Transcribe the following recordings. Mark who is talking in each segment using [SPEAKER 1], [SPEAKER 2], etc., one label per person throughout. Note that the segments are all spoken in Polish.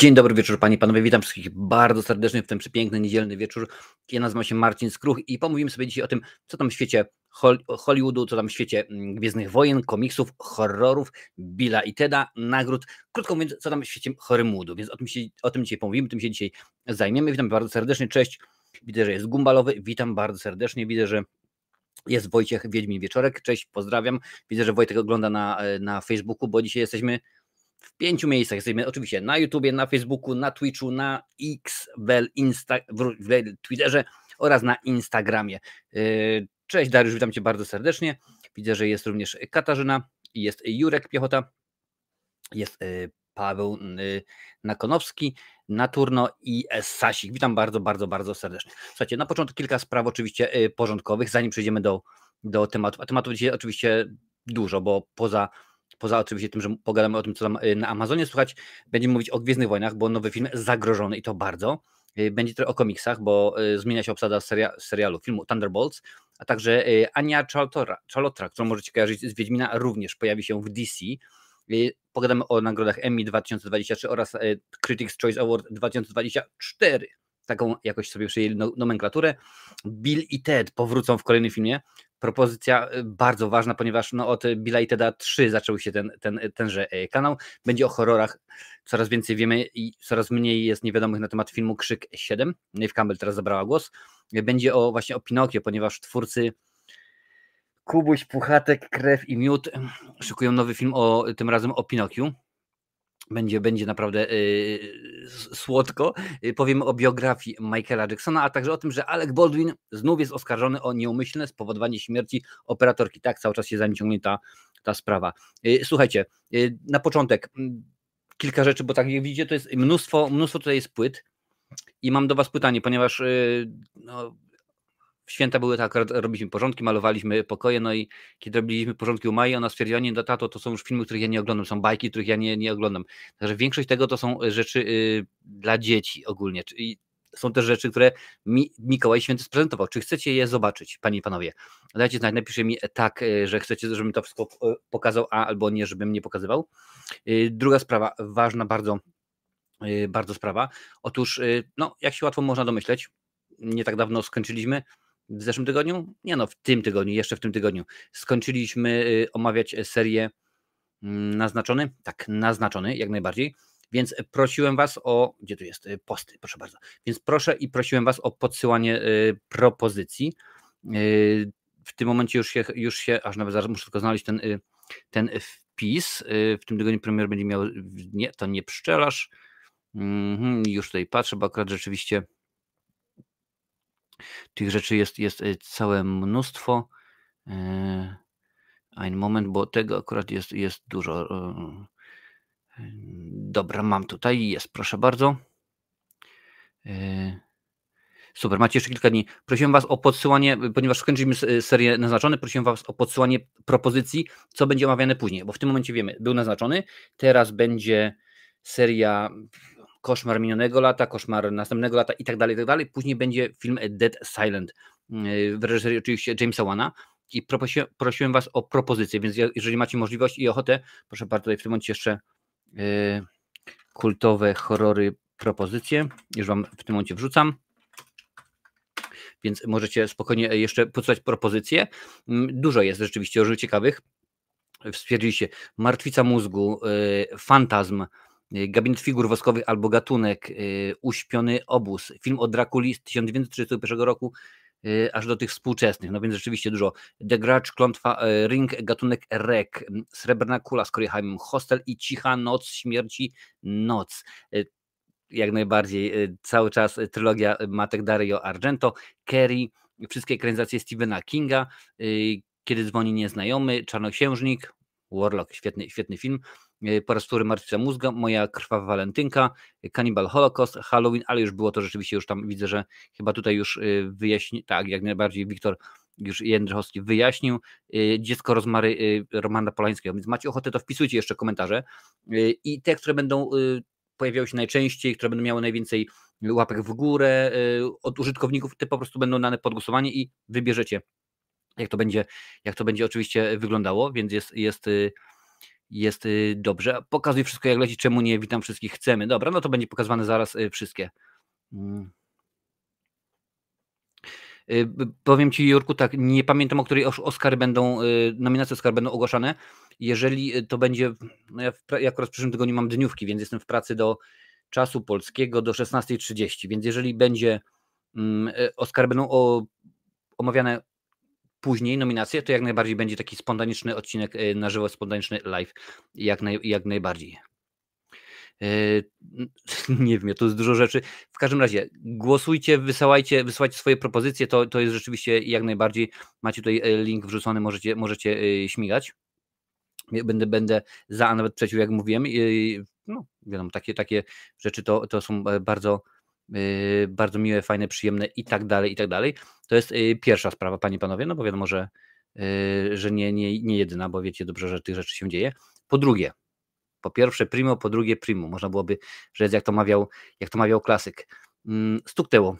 [SPEAKER 1] Dzień dobry wieczór Panie i Panowie, witam wszystkich bardzo serdecznie w ten przepiękny niedzielny wieczór. Ja nazywam się Marcin Skruch i pomówimy sobie dzisiaj o tym, co tam w świecie Hollywoodu, co tam w świecie mm, Gwiezdnych Wojen, komiksów, horrorów, Billa i Teda, nagród, krótko mówiąc, co tam w świecie Hollywoodu, więc o tym, się, o tym dzisiaj pomówimy, tym się dzisiaj zajmiemy. Witam bardzo serdecznie, cześć, widzę, że jest Gumbalowy, witam bardzo serdecznie, widzę, że jest Wojciech Wiedźmin Wieczorek, cześć, pozdrawiam, widzę, że Wojtek ogląda na, na Facebooku, bo dzisiaj jesteśmy pięciu miejscach. Jesteśmy oczywiście na YouTubie, na Facebooku, na Twitchu, na X, w, Insta, w Twitterze oraz na Instagramie. Y, cześć Dariusz, witam Cię bardzo serdecznie. Widzę, że jest również Katarzyna, jest Jurek Piechota, jest y, Paweł y, Nakonowski, Naturno i Sasik. Witam bardzo, bardzo, bardzo serdecznie. Słuchajcie, na początku kilka spraw oczywiście porządkowych, zanim przejdziemy do, do tematów. A tematów dzisiaj oczywiście dużo, bo poza poza oczywiście tym, że pogadamy o tym, co tam y, na Amazonie słuchać, będziemy mówić o Gwiezdnych Wojnach, bo nowy film zagrożony i to bardzo. Y, będzie trochę o komiksach, bo y, zmienia się obsada seria, serialu, filmu Thunderbolts, a także Ania Chalotra, którą możecie kojarzyć z Wiedźmina, również pojawi się w DC. Pogadamy o nagrodach Emmy 2023 oraz Critics' Choice Award 2024 taką jakoś sobie przyjęli nomenklaturę. Bill i Ted powrócą w kolejnym filmie. Propozycja y, bardzo ważna, ponieważ no, od Billa i Teda 3 zaczął się ten, ten, tenże e, kanał. Będzie o horrorach, coraz więcej wiemy i coraz mniej jest niewiadomych na temat filmu Krzyk 7. Nave Campbell teraz zabrała głos. Będzie o właśnie o Pinokio, ponieważ twórcy Kubuś, Puchatek, Krew i Miód szykują nowy film o tym razem o Pinokiu będzie, będzie naprawdę yy, słodko. Yy, powiemy o biografii Michaela Jacksona, a także o tym, że Alec Baldwin znów jest oskarżony o nieumyślne spowodowanie śmierci operatorki. Tak, cały czas się za ta, ta sprawa. Yy, słuchajcie, y, na początek mm, kilka rzeczy, bo tak jak widzicie, to jest mnóstwo, mnóstwo tutaj jest płyt. I mam do Was pytanie, ponieważ y, no, święta były tak, robiliśmy porządki, malowaliśmy pokoje, no i kiedy robiliśmy porządki u Mai, ona stwierdziła, nie, no tato, to są już filmy, których ja nie oglądam, są bajki, których ja nie, nie oglądam. Także większość tego to są rzeczy y, dla dzieci ogólnie, są też rzeczy, które mi Mikołaj Święty sprezentował. Czy chcecie je zobaczyć, panie i panowie? Dajcie znać, napiszcie mi tak, y, że chcecie, żebym to wszystko pokazał, a albo nie, żebym nie pokazywał. Druga sprawa, ważna bardzo, bardzo sprawa. Otóż, no, jak się łatwo można domyśleć, nie tak dawno skończyliśmy w zeszłym tygodniu? Nie no, w tym tygodniu, jeszcze w tym tygodniu. Skończyliśmy y, omawiać serię mm, naznaczony, tak, naznaczony, jak najbardziej. Więc prosiłem Was o, gdzie tu jest y, posty, proszę bardzo. Więc proszę i prosiłem Was o podsyłanie y, propozycji. W tym momencie już się, już się aż nawet zaraz muszę tylko znaleźć ten, ten wpis. W tym tygodniu premier będzie miał, nie, to nie pszczelarz. Mhm, już tutaj patrzę, bo akurat rzeczywiście tych rzeczy jest, jest e, całe mnóstwo. E, ein moment, bo tego akurat jest, jest dużo. E, dobra, mam tutaj, jest, proszę bardzo. Super, macie jeszcze kilka dni. Prosiłem Was o podsyłanie, ponieważ skończyliśmy serię naznaczone, prosiłem Was o podsyłanie propozycji, co będzie omawiane później, bo w tym momencie wiemy, był naznaczony, teraz będzie seria koszmar minionego lata, koszmar następnego lata i tak dalej, i tak dalej. Później będzie film Dead Silent w reżyserii oczywiście Jamesa Wana i prosiłem, prosiłem Was o propozycję, więc jeżeli macie możliwość i ochotę, proszę bardzo, tutaj w tym momencie jeszcze yy, kultowe horrory propozycje, już Wam w tym momencie wrzucam więc możecie spokojnie jeszcze podsuwać propozycje. Mm, dużo jest rzeczywiście różnych ciekawych. Stwierdziliście Martwica mózgu, yy, Fantazm, Gabinet figur woskowych albo gatunek, y, Uśpiony obóz, film o Drakuli z 1931 roku, y, aż do tych współczesnych, no więc rzeczywiście dużo. The Grudge, Klątwa, Ring, gatunek Rek, Srebrna Kula z Corey Hostel i Cicha Noc, Śmierci, Noc. Jak najbardziej, cały czas trylogia Matek Dario Argento, Kerry, wszystkie ekranizacje Stephena Kinga, Kiedy dzwoni nieznajomy, Czarnoksiężnik, Warlock, świetny, świetny film, E, wtóry Martwica Mózga, Moja krwawa walentynka, Cannibal Holocaust, Halloween, ale już było to rzeczywiście, już tam widzę, że chyba tutaj już e, wyjaśni, tak, jak najbardziej Wiktor już Jędrzejowski wyjaśnił, e, Dziecko Rozmary Romana Polańskiego, więc macie ochotę, to wpisujcie jeszcze komentarze. I te, które będą pojawiały się najczęściej, które będą miały najwięcej łapek w górę od użytkowników, te po prostu będą dane pod głosowanie i wybierzecie, jak to będzie, jak to będzie oczywiście wyglądało, więc jest, jest jest dobrze. Pokazuj wszystko jak leci, czemu nie, witam wszystkich, chcemy. Dobra, no to będzie pokazywane zaraz wszystkie. Mm. Powiem Ci, Jurku, tak, nie pamiętam, o której Oscary będą, nominacje Oscar będą ogłaszane. Jeżeli to będzie, no ja, w, ja akurat w przyszłym tygodniu mam dniówki, więc jestem w pracy do czasu polskiego do 16.30, więc jeżeli będzie mm, Oscar będą o, omawiane później nominacje, to jak najbardziej będzie taki spontaniczny odcinek na żywo, spontaniczny live, jak, naj, jak najbardziej. Nie wiem, to jest dużo rzeczy. W każdym razie głosujcie, wysyłajcie, wysyłajcie swoje propozycje, to, to jest rzeczywiście jak najbardziej. Macie tutaj e, link wrzucony, możecie, możecie śmigać. Będę, będę za, a nawet przeciw, jak mówiłem. No, wiadomo, takie, takie rzeczy to, to są e, bardzo, bardzo miłe, fajne, przyjemne i tak dalej, i tak dalej. To jest pierwsza sprawa, panie panowie, no bo wiadomo, że, że nie, nie, nie jedyna, bo wiecie dobrze, że tych rzeczy się dzieje. Po drugie, po pierwsze primo, po drugie primo. Można byłoby rzec, jak to mawiał, jak to mawiał klasyk. Mm, stuknęło.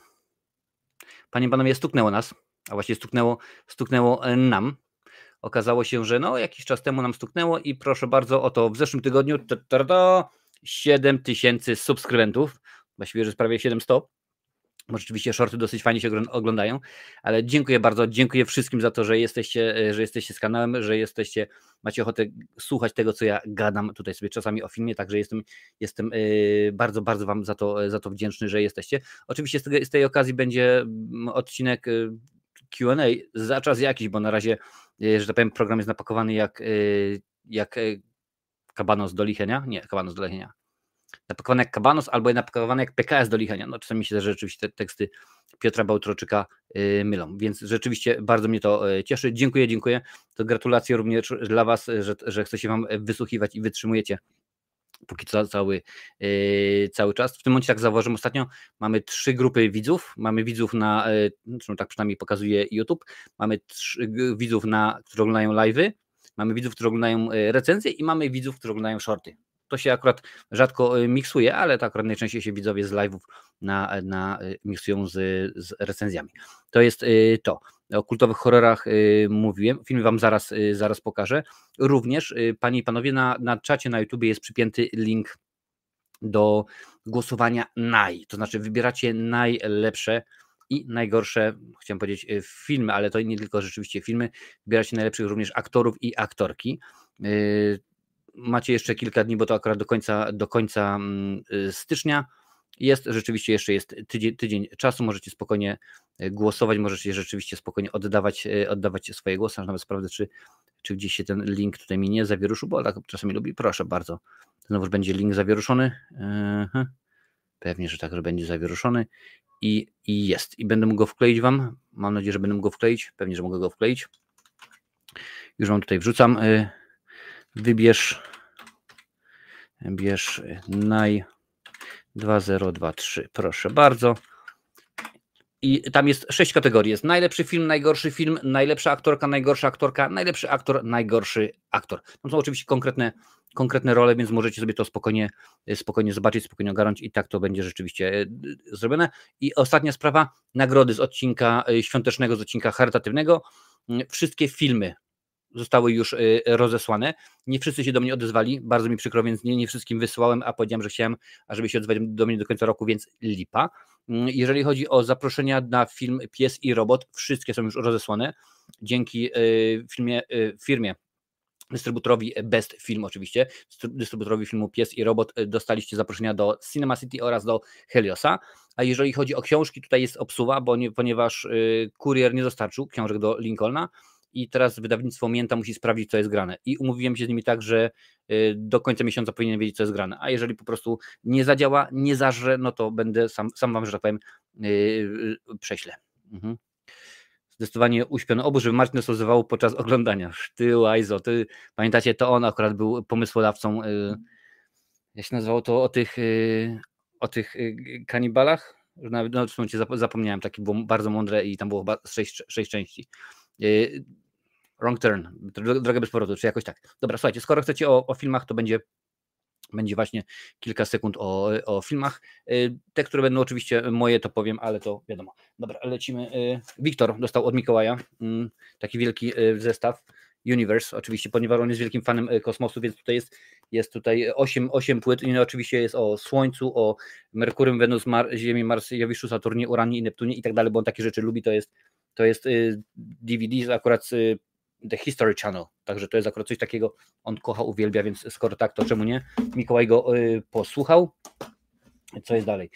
[SPEAKER 1] Panie panowie, stuknęło nas, a właściwie stuknęło, stuknęło e, nam. Okazało się, że no jakiś czas temu nam stuknęło i proszę bardzo, oto w zeszłym tygodniu 7 tysięcy subskrybentów, właściwie, że prawie 700 bo rzeczywiście shorty dosyć fajnie się oglądają, ale dziękuję bardzo, dziękuję wszystkim za to, że jesteście, e, że jesteście z kanałem, że jesteście, macie ochotę słuchać tego, co ja gadam tutaj sobie czasami o filmie, także jestem, jestem e, bardzo, bardzo Wam za to, za to wdzięczny, że jesteście. Oczywiście z, tej, z tej okazji będzie mm, odcinek e, Q&A za czas jakiś, bo na razie, że tak powiem, program jest napakowany jak, jak kabanos do lichenia, nie, kabanos do lichenia, napakowany jak Kabanos albo napakowany jak PKS do lichenia. No czasami się rzeczywiście te teksty Piotra Bałtroczyka yy, mylą, więc rzeczywiście bardzo mnie to yy, cieszy. Dziękuję, dziękuję. To gratulacje również dla Was, że, że chcecie Wam wysłuchiwać i wytrzymujecie póki co cały, yy, cały czas. W tym momencie, tak zauważyłem ostatnio, mamy trzy grupy widzów. Mamy widzów na, yy, tak przynajmniej pokazuje YouTube, mamy trzy, widzów, na, którzy oglądają live'y, mamy widzów, którzy oglądają recenzje i mamy widzów, którzy oglądają shorty. To się akurat rzadko y, miksuje, ale to akurat najczęściej się widzowie z live'ów na, na y, miksują z, z recenzjami. To jest y, to. O kultowych horrorach mówiłem, film Wam zaraz, zaraz pokażę. Również, Panie i Panowie, na, na czacie na YouTube jest przypięty link do głosowania naj, to znaczy wybieracie najlepsze i najgorsze, chciałem powiedzieć filmy, ale to nie tylko rzeczywiście filmy, wybieracie najlepszych również aktorów i aktorki macie jeszcze kilka dni, bo to akurat do końca, do końca mm, y, stycznia. Jest, rzeczywiście jeszcze jest tydzień, tydzień czasu, możecie spokojnie y, głosować, możecie rzeczywiście spokojnie oddawać, y, oddawać swoje głosy, nawet sprawdzę, czy, czy gdzieś się ten link tutaj mi nie zawieruszył, bo tak czasami lubi, proszę bardzo, znowuż będzie link zawieruszony, pewnie, że tak, że będzie zawieruszony i, i jest, i będę mógł go wkleić Wam, mam nadzieję, że będę mógł go wkleić, pewnie, że mogę go wkleić, już Wam tutaj wrzucam, wybierz bierz naj 2023 proszę bardzo i tam jest sześć kategorii. Jest najlepszy film, najgorszy film, najlepsza aktorka, najgorsza aktorka, najlepszy aktor, najgorszy aktor. To są oczywiście konkretne, konkretne role, więc możecie sobie to spokojnie, spokojnie zobaczyć, spokojnie ogarnąć i tak to będzie rzeczywiście e, zrobione. I ostatnia sprawa, nagrody z odcinka świątecznego, z odcinka charytatywnego. Wszystkie filmy zostały już y, rozesłane. Nie wszyscy się do mnie odezwali, bardzo mi przykro, więc nie, nie wszystkim wysłałem, a powiedziałem, że chciałem, ażeby się odezwali do mnie do końca roku, więc lipa. Mm, jeżeli chodzi o zaproszenia na film Pies i Robot, wszystkie są już rozesłane. Dzięki y, filmie, y, firmie dystrybutorowi Best Film oczywiście, dystrybutorowi filmu Pies i Robot dostaliście zaproszenia do Cinema City oraz do Heliosa, a jeżeli chodzi o książki, tutaj jest obsuwa, bo nie, ponieważ kurier nie dostarczył książek do Lincolna, i teraz wydawnictwo Mięta musi sprawdzić, co jest grane. I umówiłem się z nimi tak, że y, do końca miesiąca powinien wiedzieć, co jest grane. A jeżeli po prostu nie zadziała, nie zażre, no to będę sam, sam wam, że tak powiem, yy, prześlę. Mhm. Zdecydowanie uśpiony obu, żeby Martin rozwiązywał podczas oglądania. Ty, Łajzo, ty, pamiętacie, to on akurat był pomysłodawcą, jak się nazywało to, o tych, o tych kanibalach? No, w momencie zapomniałem, takie było bardzo mądre i tam było chyba sześć, sześć części. Yy, wrong turn, drogę bez powrotu, czy jakoś tak. Dobra, słuchajcie, skoro chcecie o, o filmach, to będzie będzie właśnie kilka sekund o, o filmach. Yy, te, które będą oczywiście moje, to powiem, ale to wiadomo. Dobra, lecimy. Yy, Wiktor dostał od Mikołaja taki wielki zestaw. Universe, oczywiście, ponieważ on jest wielkim fanem kosmosu, więc tutaj jest, jest tutaj 8, 8 płyt i oczywiście jest o Słońcu, o Merkurym, Wenus, Mar Ziemi, Mars, Jowiszu, Saturnie, Uranie i Neptunie i tak dalej, bo on takie rzeczy lubi, to jest, to jest DVD akurat The History Channel, także to jest akurat coś takiego, on kocha, uwielbia, więc skoro tak, to czemu nie? Mikołaj go y, posłuchał. Co jest dalej?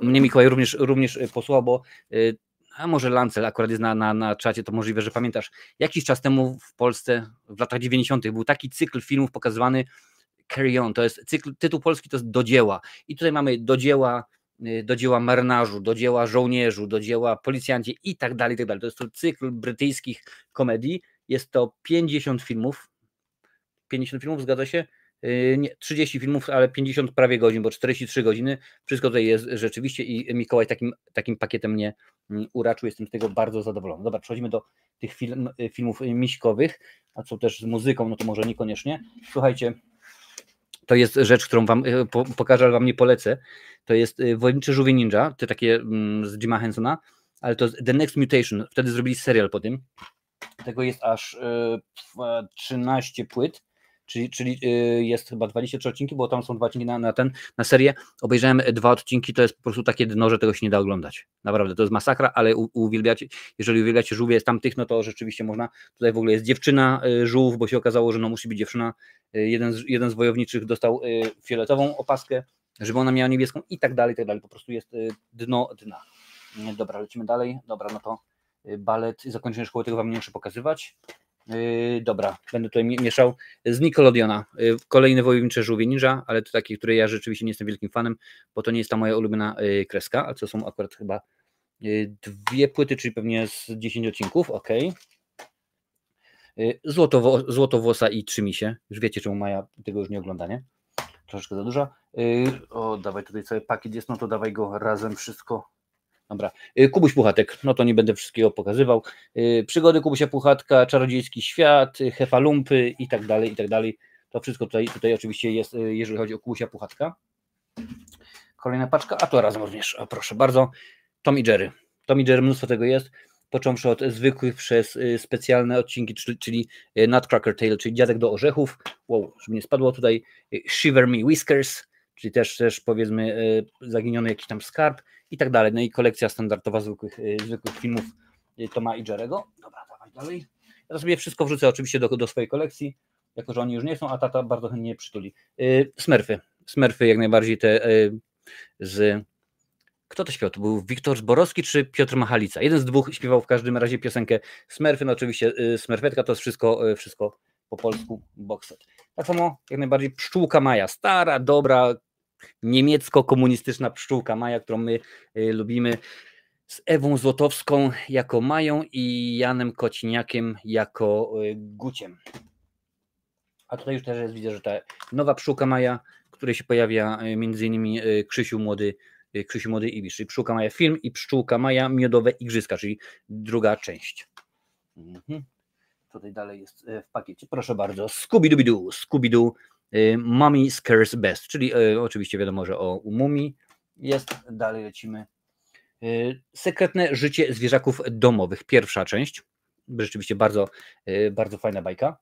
[SPEAKER 1] Mnie Mikołaj również, również posłuchał, bo y, a może Lancel akurat jest na, na, na czacie, to możliwe, że pamiętasz, jakiś czas temu w Polsce, w latach 90. był taki cykl filmów pokazywany Carry On, to jest cykl, tytuł polski to jest Do dzieła i tutaj mamy Do dzieła, y, do dzieła marynarzu, do dzieła żołnierzu, do dzieła policjancie i tak dalej, i tak dalej. To jest to cykl brytyjskich komedii, jest to 50 filmów. 50 filmów, zgadza się? Yy, nie, 30 filmów, ale 50 prawie godzin, bo 43 godziny. Wszystko tutaj jest rzeczywiście i Mikołaj takim, takim pakietem mnie mm, uraczył. Jestem z tego bardzo zadowolony. Dobra, przechodzimy do tych film, filmów miśkowych, a co też z muzyką, no to może niekoniecznie. Słuchajcie, to jest rzecz, którą wam pokażę, ale wam nie polecę. To jest yy, Wojowniczy Żółwie Ninja, te takie mm, z Jima Hensona, ale to The Next Mutation. Wtedy zrobili serial po tym. Tego jest aż 13 e, płyt, czyli, czyli e, jest chyba 23 odcinki, bo tam są dwa odcinki na, na ten, na serię. Obejrzałem dwa odcinki, to jest po prostu takie dno, że tego się nie da oglądać. Naprawdę, to jest masakra, ale uwielbiacie, jeżeli uwielbiacie żółwie z tamtych, no to rzeczywiście można. Tutaj w ogóle jest dziewczyna e, żółw, bo się okazało, że no musi być dziewczyna. Jeden z, jeden z wojowniczych dostał fioletową opaskę, żeby ona miała niebieską i tak dalej, i tak dalej. Po prostu jest dno dna. Dobra, lecimy dalej. Dobra, no to Y, balet zakończenie szkoły, tego Wam nie muszę pokazywać. Yy, dobra, będę tutaj mieszał. Z Nickelodeona. Kolejny wojownicze żółwie ninja, ale to taki, który ja rzeczywiście nie jestem wielkim fanem, bo to nie jest ta moja ulubiona kreska, ale to są akurat chyba y, dwie płyty, czyli pewnie z 10 odcinków, ok. Złotowo, Złotowłosa i Trzymisie. Już wiecie, czemu Maja tego już nie ogląda, nie? Troszeczkę za duża. O, dawaj tutaj cały pakiet jest, no to dawaj go razem wszystko Dobra. Y, Kubuś Puchatek, no to nie będę wszystkiego pokazywał. Y, przygody Kubusia Puchatka, Czarodziejski Świat, y, Hefalumpy i tak dalej, i tak dalej. To wszystko tutaj, tutaj oczywiście jest, jeżeli chodzi o Kubusia Puchatka. Kolejna paczka, a to razem również, o, proszę bardzo. Tom i Jerry. Tom i Jerry, mnóstwo tego jest, począwszy od zwykłych przez specjalne odcinki, czyli Nutcracker Tale, czyli Dziadek do Orzechów. Wow, żeby nie spadło tutaj. Shiver Me Whiskers, czyli też, też powiedzmy zaginiony jakiś tam skarb i tak dalej. No i kolekcja standardowa zwykłych, y, zwykłych filmów y, Toma i Jerego. Dobra, dawaj dalej. Ja to sobie wszystko wrzucę oczywiście do, do swojej kolekcji, jako że oni już nie są, a tata bardzo chętnie przytuli. Y, Smurfy. Smurfy jak najbardziej te z... Kto to śpiewał? To był Wiktor Zborowski czy Piotr Machalica? Jeden z dwóch śpiewał w każdym razie piosenkę Smurfy, no oczywiście Smurfetka to jest wszystko, wszystko po polsku boxset. Tak samo jak najbardziej Pszczółka Maja, stara, dobra, niemiecko-komunistyczna pszczółka Maja, którą my y, lubimy, z Ewą Złotowską jako Mają i Janem Kociniakiem jako y, Guciem. A tutaj już też jest, widzę, że ta nowa pszczółka Maja, której się pojawia y, między innymi Krzysiu Młody, Krzysiu Młody Ibisz, czyli Pszczółka Maja film i Pszczółka Maja Miodowe Igrzyska, czyli druga część. Mhm. Tutaj dalej jest w pakiecie. Proszę bardzo. Scooby-Doo, Scooby-Doo Y, Mummy Scares Best, czyli y, oczywiście wiadomo, że o Mumii jest. Dalej lecimy. Y, sekretne życie zwierzaków domowych. Pierwsza część. Rzeczywiście bardzo, bardzo fajna bajka.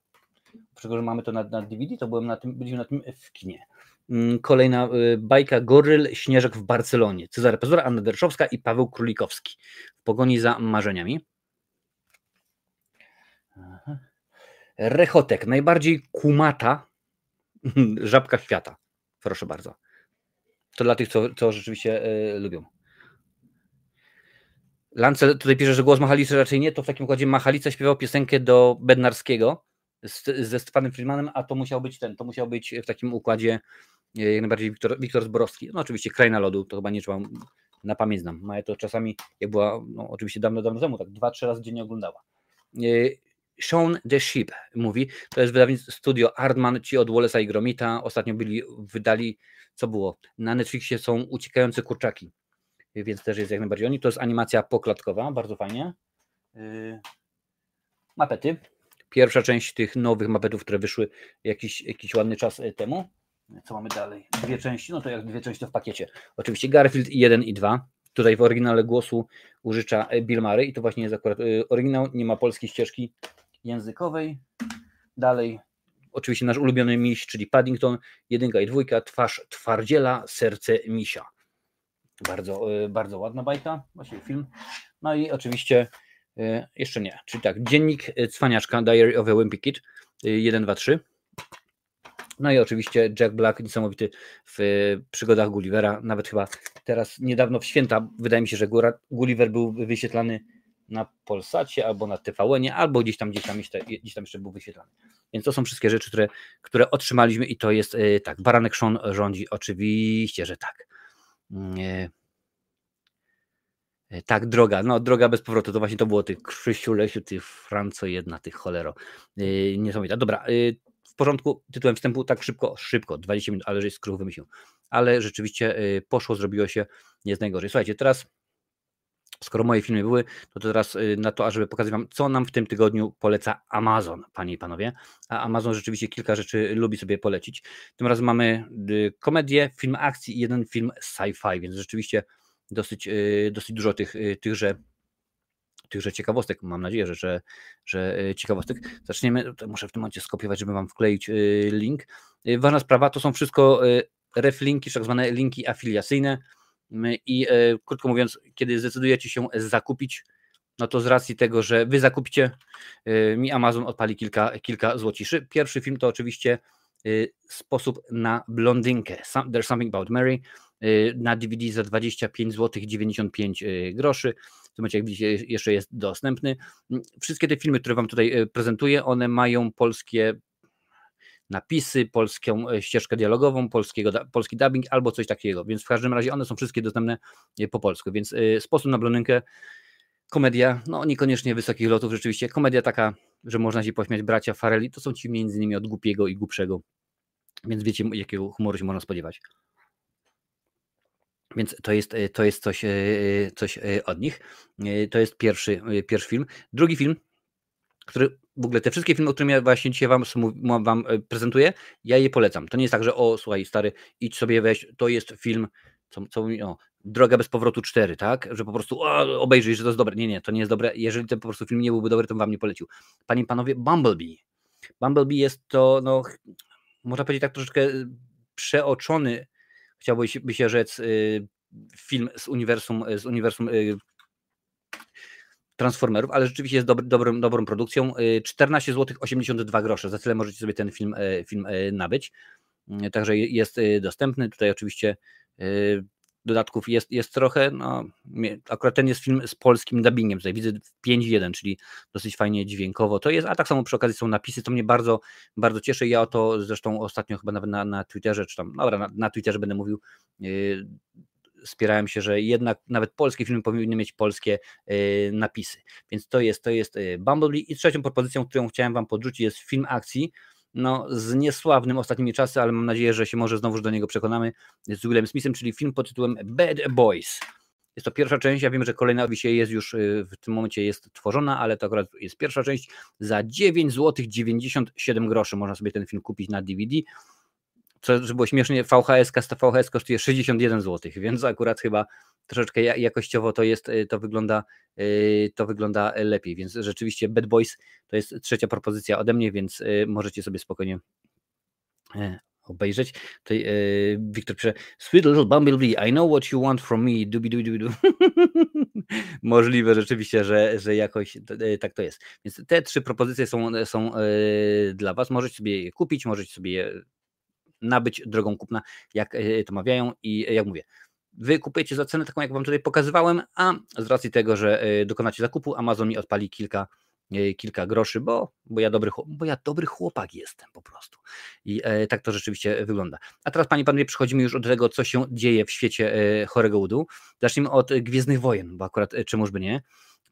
[SPEAKER 1] Dlaczego, że mamy to na, na DVD, to byłem na tym, byliśmy na tym w kinie. Mm, kolejna bajka Goryl Śnieżek w Barcelonie. Cezary Pazura, Anna Derszowska i Paweł Królikowski. W pogoni za marzeniami. Rechotek, najbardziej kumata Żabka świata. Proszę bardzo. To dla tych, co, co rzeczywiście y, lubią. Lance tutaj pisze, że głos Machalicy raczej nie, to w takim układzie Machalica śpiewał piosenkę do Bednarskiego z, ze Stefanem Friedmanem, a to musiał być ten, to musiał być w takim układzie jak najbardziej Wiktor, Wiktor Zborowski. No oczywiście Kraina Lodu, to chyba nie trzeba na pamięć znam. Maja to czasami, jak była, no oczywiście dawno, dawno temu, tak dwa, trzy razy dziennie oglądała. E, Sean the Sheep mówi, to jest wydawnictwo studio Artman, ci od Wallace'a i Gromita, ostatnio byli, wydali, co było, na Netflixie są Uciekające Kurczaki, więc też jest jak najbardziej oni, to jest animacja poklatkowa, bardzo fajnie. Mapety, pierwsza część tych nowych mapetów, które wyszły jakiś, jakiś ładny czas e, temu. Co mamy dalej? Dwie części, no to jak dwie części to w pakiecie. Oczywiście Garfield 1 i 2. Tutaj w oryginale głosu użycza Bill Murray i to właśnie jest akurat e, oryginał, nie ma polskiej ścieżki językowej. Dalej, oczywiście nasz ulubiony miś, czyli Paddington, jedynka i dwójka, twarz twardziela, serce misia. Bardzo, bardzo ładna bajka, właśnie film. No i oczywiście jeszcze nie, czyli tak, dziennik cwaniaczka, Diary of a Wimpy Kid, 1, 2, 3. No i oczywiście Jack Black, niesamowity w przygodach Gullivera. Nawet chyba teraz niedawno w święta, wydaje mi się, że Gulliver był wyświetlany na Polsacie albo na TVN, albo gdzieś tam, gdzieś tam, jeszcze, gdzieś tam jeszcze był wyświetlany. Więc to są wszystkie rzeczy, które, które otrzymaliśmy i to jest e, tak. Baranek Sean rządzi, oczywiście, że tak. E, tak, droga, no droga bez powrotu, to właśnie to było ty Krzysiu, Lesiu, ty Franco jedna, ty cholero. Yy, niesamowita. Dobra, yy, porządku, tytułem wstępu tak szybko, szybko, 20 minut, ale żeś skruch wymyślił. Ale rzeczywiście yy, poszło, zrobiło się, nie jest najgorzej. Słuchajcie, teraz skoro moje filmy były, to teraz na to, ażeby pokazać Wam, co nam w tym tygodniu poleca Amazon, Panie i Panowie. A Amazon rzeczywiście kilka rzeczy lubi sobie polecić. Tym razem mamy komedię, film akcji i jeden film sci-fi, więc rzeczywiście dosyć, y, dosyć dużo tych, y, tychże, tychże ciekawostek. Mam nadzieję, że, że, że y, ciekawostek. Zaczniemy, muszę w tym momencie skopiować, żeby Wam wkleić link. Ważna sprawa, to są wszystko reflinki, tak zwane linki afiliacyjne i krótko mówiąc, kiedy zdecydujecie się zakupić, no to z racji tego, że Wy zakupicie, mi Amazon odpali kilka, kilka złociszy. Pierwszy film to oczywiście sposób na blondynkę. There's Something About Mary. Na DVD za 25 zł 95 groszy. W tym momencie, jak widzicie, jeszcze jest dostępny. Mm, wszystkie te filmy, które Wam tutaj y, prezentuję, one mają polskie napisy, polską e, ścieżkę dialogową, polskiego, polski dubbing albo coś takiego, więc w każdym razie one są wszystkie dostępne y, po polsku, więc sposób na blondynkę, komedia, no niekoniecznie wysokich lotów, rzeczywiście, komedia taka, że można się pośmiać, bracia Farelli, to są ci między innymi od głupiego i głupszego, więc wiecie, jakiego humoru się można spodziewać. Więc to jest, to jest coś, e, coś e, od nich. E, to jest pierwszy, pierwszy film. Drugi film, który w ogóle te wszystkie filmy, o których ja właśnie dzisiaj wam, wam prezentuję, ja je polecam. To nie jest tak, że o słuchaj stary, idź sobie weź, to jest film, co, co o, Droga bez powrotu 4, tak? Że po prostu o, obejrzyj, że to jest dobre. Nie, nie, to nie jest dobre. Jeżeli ten po prostu film nie byłby dobry, to bym wam nie polecił. Panie i panowie, Bumblebee. Bumblebee jest to, no, można powiedzieć tak troszeczkę przeoczony chciałby się, rzec, y, film z uniwersum, z uniwersum y, Transformerów, ale rzeczywiście jest dobry, dobrą, dobrą produkcją. 14 zł 82 grosze, za tyle możecie sobie ten film, e, film nabyć. Także jest y, dostępny. Tutaj oczywiście dodatków jest, jest trochę. No, akurat ten jest film z polskim dubbingiem. Tutaj widzę 5.1, czyli dosyć fajnie dźwiękowo to jest, a tak samo przy okazji są napisy, to mnie bardzo, bardzo cieszy. Ja o to zresztą ostatnio chyba nawet na, na Twitterze, czy tam, dobra, na, na Twitterze będę mówił, yy, spierałem się, że jednak nawet polskie filmy powinny mieć polskie yy, napisy. Więc to jest, to jest yy, Bumblebee. I trzecią propozycją, którą chciałem Wam podrzucić, jest film akcji no, z niesławnym ostatnimi czasy, ale mam nadzieję, że się może znowu do niego przekonamy, z Willem Smithem, czyli film pod tytułem Bad Boys. Jest to pierwsza część, ja wiem, że kolejna dzisiaj jest już y, w tym momencie jest tworzona, ale to akurat jest pierwsza część. Za 9 zł 97 groszy można sobie ten film kupić na DVD żeby było śmiesznie, VHS, VHS kosztuje 61 zł, więc akurat chyba troszeczkę jakościowo to jest, y, to wygląda, y, to wygląda lepiej, więc rzeczywiście Bad Boys to jest trzecia propozycja ode mnie, więc y, możecie sobie spokojnie obejrzeć. Tutaj Wiktor pisze Sweet little Bumblebee, I know what you want from me, dubi dubi dubi. Możliwe rzeczywiście, że, że jakoś tak to jest. Więc te trzy propozycje są, są dla Was. Możecie sobie je kupić, możecie sobie je nabyć drogą kupna, jak e, to mawiają i e, jak mówię, wy kupujecie za cenę taką, jak wam tutaj pokazywałem, a z racji tego, że e, dokonacie zakupu, Amazon mi odpali kilka kilka groszy, bo, bo, ja dobry, bo ja dobry chłopak jestem po prostu. I tak to rzeczywiście wygląda. A teraz, Panie Panowie, przechodzimy już do tego, co się dzieje w świecie chorego udu. Zacznijmy od Gwiezdnych Wojen, bo akurat e, czemuż by nie.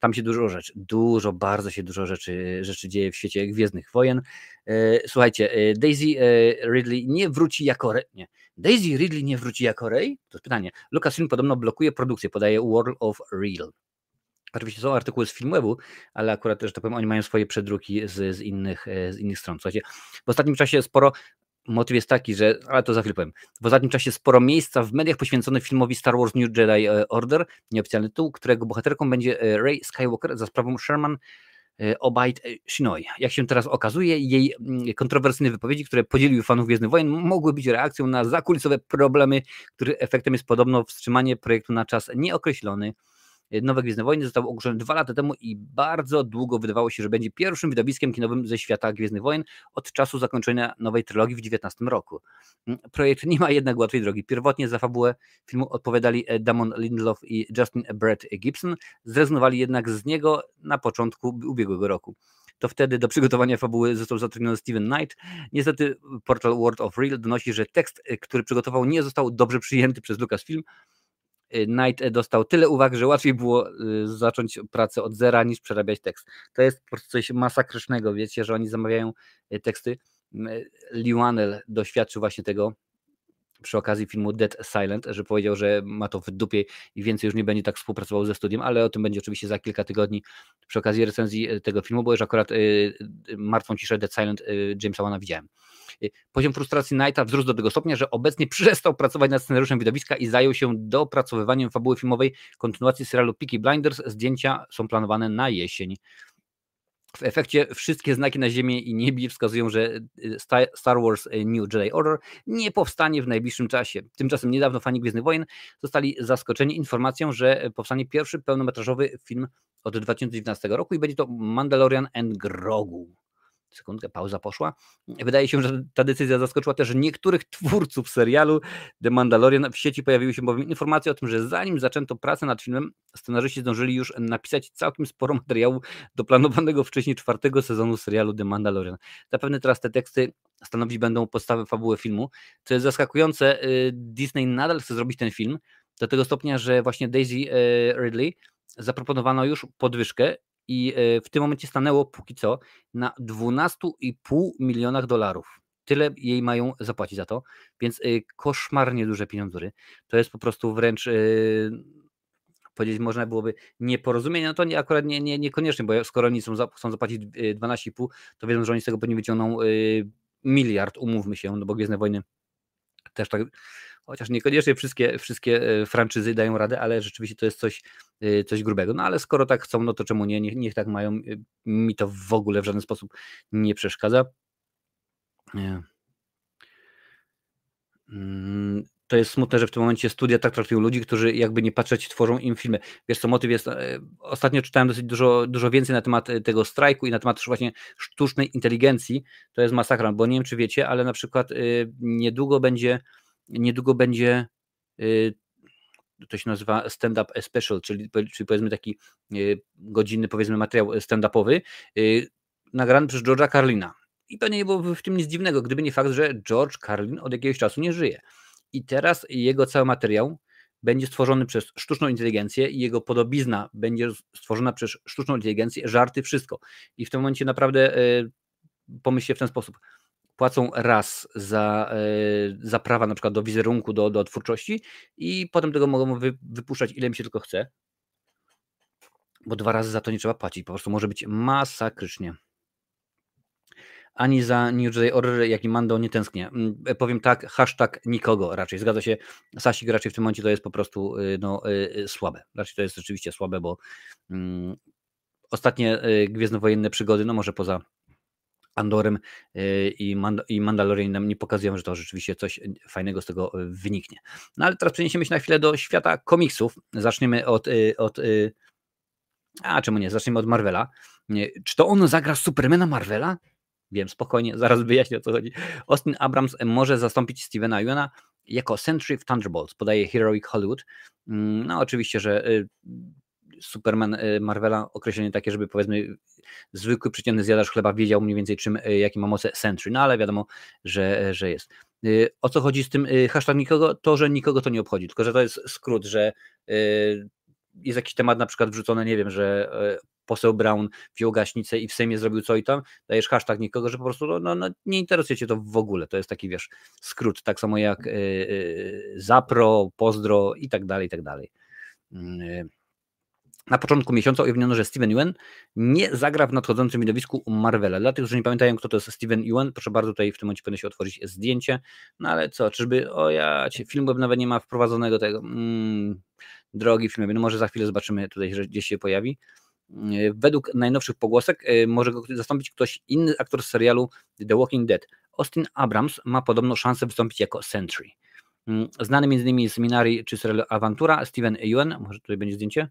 [SPEAKER 1] Tam się dużo rzeczy, dużo, bardzo się dużo rzeczy, rzeczy dzieje w świecie Gwiezdnych Wojen. E, słuchajcie, e, Daisy e, Ridley nie wróci jako Rey. Nie. Daisy Ridley nie wróci jako Rey? To jest pytanie. Lucasfilm podobno blokuje produkcję, podaje World of Real. Oczywiście są artykuły z Filmwebu, ale akurat, że tak powiem, oni mają swoje przedruki z, z, innych, z innych stron. Słuchajcie, w ostatnim czasie sporo motyw jest taki, że, ale to za chwilę powiem, w ostatnim czasie sporo miejsca w mediach poświęconych filmowi Star Wars New Jedi e, Order, nieoficjalny tytuł, którego bohaterką będzie e, Rey Skywalker za sprawą Sherman Obaid Shinoi. Jak się teraz okazuje, jej mm, kontrowersyjne wypowiedzi, które podzieliły fanów Gwiezdnych Wojen, mogły być reakcją na zakulisowe problemy, których efektem jest podobno wstrzymanie projektu na czas nieokreślony. Nowe Gwiezdne Wojny zostały ogłoszone dwa lata temu i bardzo długo wydawało się, że będzie pierwszym widowiskiem kinowym ze świata Gwiezdnych Wojen od czasu zakończenia nowej trylogii w 19 roku. Mm, projekt nie ma jednak łatwej drogi. Pierwotnie za fabułę filmu odpowiadali e, Damon Lindelof i Justin Brett Gibson, zrezygnowali jednak z niego na początku ubiegłego roku to wtedy do przygotowania fabuły został zatrudniony Steven Knight. Niestety portal World of Real donosi, że tekst, e, który przygotował, nie został dobrze przyjęty przez Lucasfilm, Knight dostał tyle uwag, że łatwiej było y, zacząć pracę od zera niż przerabiać tekst. To jest po prostu coś masakrycznego, wiecie, że oni zamawiają y, teksty. Liwanel doświadczył właśnie tego przy okazji filmu Dead Silent, że powiedział, że ma to w dupie i więcej już nie będzie tak współpracował ze studiem, ale o tym będzie oczywiście za kilka tygodni przy okazji recenzji tego filmu, bo już akurat Martwą Ciszę Dead Silent Jamesa Wana widziałem. Y, poziom frustracji Knighta wzrósł do tego stopnia, że obecnie przestał pracować nad scenariuszem widowiska i zajął się dopracowywaniem fabuły filmowej kontynuacji serialu Peaky Blinders. Zdjęcia są planowane na jesień. W efekcie wszystkie znaki na ziemię i niebie wskazują, że y, Star Wars y, New Jedi Order nie powstanie w najbliższym czasie. Tymczasem niedawno fani Gwiezdnych Wojen zostali zaskoczeni informacją, że powstanie pierwszy pełnometrażowy film od 2019 roku i będzie to Mandalorian and Grogu sekundkę, pauza poszła. Wydaje się, że ta decyzja zaskoczyła też niektórych twórców serialu The Mandalorian. W sieci pojawiły się bowiem informacje o tym, że zanim zaczęto pracę nad filmem, scenarzyści zdążyli już napisać całkiem sporo materiału do planowanego wcześniej czwartego sezonu serialu The Mandalorian. Zapewne teraz te teksty stanowić będą podstawę fabuły filmu. Co jest zaskakujące, y, Disney nadal chce zrobić ten film, do tego stopnia, że właśnie Daisy y, Ridley zaproponowano już podwyżkę i e, w tym momencie stanęło póki co na 12,5 milionach dolarów. Tyle jej mają zapłacić za to, więc e, koszmarnie duże pieniądze. To jest po prostu wręcz e, powiedzieć można byłoby nieporozumienie, no to nie, akurat nie, nie, niekoniecznie, bo skoro oni chcą, chcą zapłacić 12,5, to wiedzą, że oni z tego pewnie wyciągną miliard, umówmy się, no bo Gwiezdne Wojny też tak chociaż niekoniecznie wszystkie, wszystkie e, franczyzy dają radę, ale rzeczywiście to jest coś, e, coś grubego. No ale skoro tak chcą, no to czemu nie? Niech, niech tak mają. E, mi to w ogóle w żaden sposób nie przeszkadza. Mm, to jest smutne, że w tym momencie studia tak traktują ludzi, którzy jakby nie patrzeć, tworzą im filmy. Wiesz co, motyw jest, ostatnio czytałem dosyć dużo, dużo więcej na temat tego strajku i na temat właśnie sztucznej inteligencji. To jest masakra, bo nie wiem, czy wiecie, ale na przykład niedługo będzie niedługo będzie to się nazywa stand-up special, czyli, czyli powiedzmy taki godzinny powiedzmy materiał stand-upowy, nagrany przez George'a Carlina. I pewnie nie byłoby w tym nic dziwnego, gdyby nie fakt, że George Carlin od jakiegoś czasu nie żyje. I teraz jego cały materiał będzie stworzony przez sztuczną inteligencję i jego podobizna będzie stworzona przez sztuczną inteligencję, żarty, wszystko. I w tym momencie naprawdę pomyślcie w ten sposób płacą raz za, e, za prawa na przykład do wizerunku, do, do twórczości i potem tego mogą wy, wypuszczać ile mi się tylko chce, bo dwa razy za to nie trzeba płacić, po prostu może być masakrycznie. Ani za New Jedi Order, jak i Mando nie tęsknię. Mm, e, powiem tak, hashtag nikogo raczej. Zgadza się, Sasik raczej w tym momencie to jest po prostu y, no, y, y, słabe. Raczej to jest rzeczywiście słabe, bo mm, ostatnie gwiezdnowojenne przygody, no może poza Andorem i, Mand i Mandalorianem nie pokazują, że to rzeczywiście coś fajnego z tego wyniknie. No ale teraz przeniesiemy się na chwilę do świata komiksów. Zaczniemy od, od a czemu nie, zaczniemy od Marvela. Czy to on zagra Supermana Marvela? Wiem, spokojnie, zaraz wyjaśnię o co chodzi. Austin Abrams może zastąpić Stevena Yuna jako Sentry w Thunderbolts, podaje Heroic Hollywood. Mm, no oczywiście, że Superman y, Marvela określenie takie, żeby powiedzmy zwykły przeciętny zjadacz chleba wiedział mniej więcej czym, y, jakie ma moce Sentry, no ale wiadomo, że, że jest. Y, o co chodzi z tym hashtag nikogo? To, że nikogo to nie obchodzi, tylko że to jest skrót, że jest jakiś temat na przykład wrzucony, nie wiem, że poseł Brown wziął gaśnicę i w Sejmie zrobił co i tam, dajesz hashtag nikogo, że po prostu no, no, no, nie interesuje cię to w ogóle, to jest taki, wiesz, skrót, tak samo jak zapro, pozdro i tak dalej, i tak dalej. Mm, na początku miesiąca ujawniono, że Steven Yeun nie zagra w nadchodzącym widowisku Marvela. Dla tych, którzy nie pamiętają, kto to jest Steven Yeun, proszę bardzo, tutaj w tym momencie powinno się otworzyć zdjęcie. No ale co, czyżby, o ja, film web nawet nie ma wprowadzonego tego. Mm, drogi filmowy, no może za chwilę zobaczymy tutaj, że gdzieś się pojawi. Według najnowszych pogłosek może go zastąpić ktoś inny aktor z serialu The Walking Dead. Austin Abrams ma podobno szansę wystąpić jako Sentry. Mm, znany m.in. z Minari czy serialu Awantura, Steven Yeun, może tutaj będzie zdjęcie?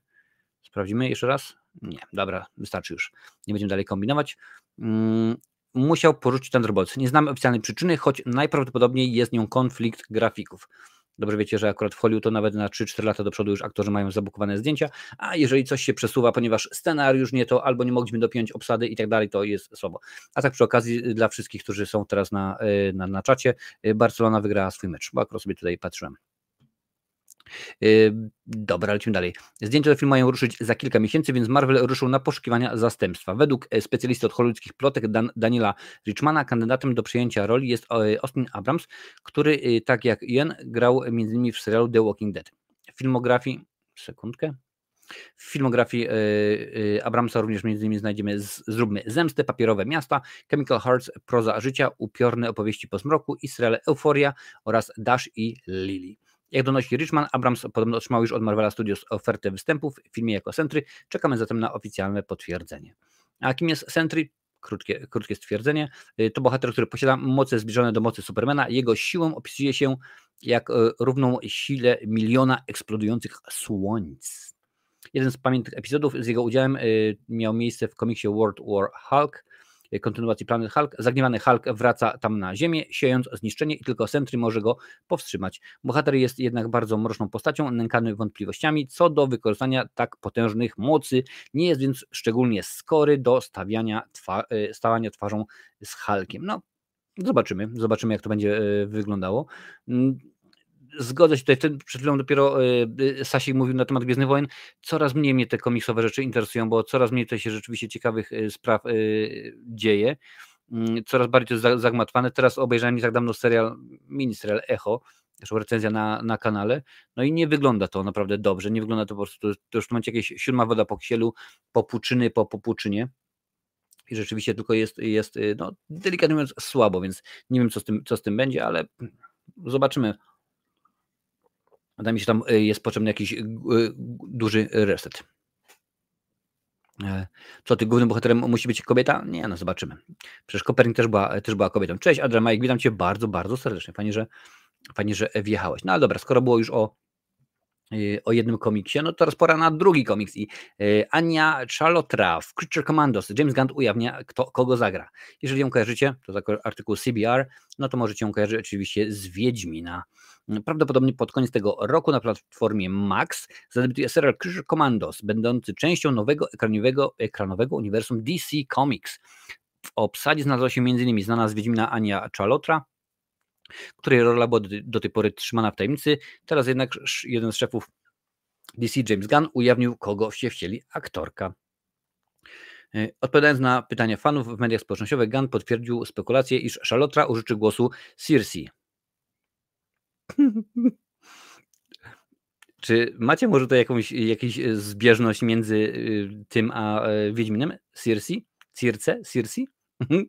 [SPEAKER 1] Sprawdzimy jeszcze raz? Nie, dobra, wystarczy już. Nie będziemy dalej kombinować. Mm, musiał porzucić Thunderbolts. Nie znamy oficjalnej przyczyny, choć najprawdopodobniej jest nią konflikt grafików. Dobrze wiecie, że akurat w Hollywood to nawet na 3-4 lata do przodu już aktorzy mają zabukowane zdjęcia, a jeżeli coś się przesuwa, ponieważ scenariusz nie to, albo nie mogliśmy dopiąć obsady i tak dalej, to jest słabo. A tak przy okazji dla wszystkich, którzy są teraz na, y, na, na czacie, y, Barcelona wygrała swój mecz, bo akurat sobie tutaj patrzyłem. Dobra, lecimy dalej. Zdjęcia do filmu mają ruszyć za kilka miesięcy, więc Marvel ruszył na poszukiwania zastępstwa. Według e, specjalisty od hollywoodzkich plotek Dan Daniela Richmana kandydatem do przejęcia roli jest e, Austin Abrams, który y, tak jak Ian grał m.in. w serialu The Walking Dead. W filmografii, sekundkę, w filmografii Abramsa również między innymi znajdziemy z, Zróbmy Zemstę, Papierowe Miasta, Chemical Hearts, Proza Życia, Upiorne Opowieści po zmroku, Israel Euforia oraz Dash i Lily. Jak donosi Richman, Abrams podobno otrzymał już od Marvela Studios ofertę występów w filmie jako Sentry. Czekamy zatem na oficjalne potwierdzenie. A kim jest Sentry? Krótkie, krótkie stwierdzenie. Y, to bohater, który posiada moce zbliżone do mocy Supermana. Jego siłą opisuje się jak y, równą sile miliona eksplodujących słońc. Jeden z pamiętnych epizodów z jego udziałem y, miał miejsce w komiksie World War Hulk kontynuacji Planet Hulk. Zagniewany Hulk wraca tam na Ziemię, siejąc zniszczenie i tylko Sentry może go powstrzymać. Bohater jest jednak bardzo mroczną postacią, nękany wątpliwościami co do wykorzystania tak potężnych mocy. Nie jest więc szczególnie skory do stawiania twa e, stawania twarzą z Hulkiem. No, zobaczymy, zobaczymy jak to będzie e, wyglądało. Zgodzę się tutaj, przed chwilą dopiero y, y, mówił na temat Gwiezdnych Wojen, coraz mniej mnie te komiksowe rzeczy interesują, bo coraz mniej tutaj się rzeczywiście ciekawych y, spraw dzieje, mm, coraz bardziej to jest zagmatwane. Teraz obejrzałem nie tak dawno serial, mini serial Echo, zresztą recenzja na, na kanale, no i nie wygląda to naprawdę dobrze, nie wygląda to po prostu, to już w momencie jakieś siódma woda po ksielu, po puczyny, po popuczynie i rzeczywiście tylko jest, jest no, delikatnie mówiąc słabo, więc nie wiem co z tym, co z tym będzie, ale zobaczymy. Wydaje mi się, tam y, jest potrzebny jakiś y, duży reset. E, co ty, głównym bohaterem musi być kobieta? Nie, no zobaczymy. Przecież Kopernik też była, też była kobietą. Cześć Adrian Majek, witam Cię bardzo, bardzo serdecznie. Fajnie, że, fajnie, że wjechałeś. No ale dobra, skoro było już o, o jednym komiksie, no teraz pora na drugi komiks. I Ania Chalotra w Creature Commandos. James Gunn ujawnia, kto, kogo zagra. Jeżeli ją kojarzycie, to taki artykuł CBR, no to możecie ją kojarzyć oczywiście z Wiedźmina. Prawdopodobnie pod koniec tego roku na platformie Max zadebiutuje serial Creature Commandos, będący częścią nowego ekranowego, ekranowego uniwersum DC Comics. W obsadzie znalazła się m.in. znana z Wiedźmina Ania Chalotra, której rola była do tej pory trzymana w tajemnicy. Teraz jednak jeden z szefów DC, James Gunn, ujawnił, kogo się wcieli aktorka. E, odpowiadając na pytania fanów w mediach społecznościowych, Gunn potwierdził spekulację, iż Charlotra użyczy głosu Circe. Czy macie może tutaj jakąś, jakąś zbieżność między y, tym a e, Wiedźminem? Circe? Circe? Circe?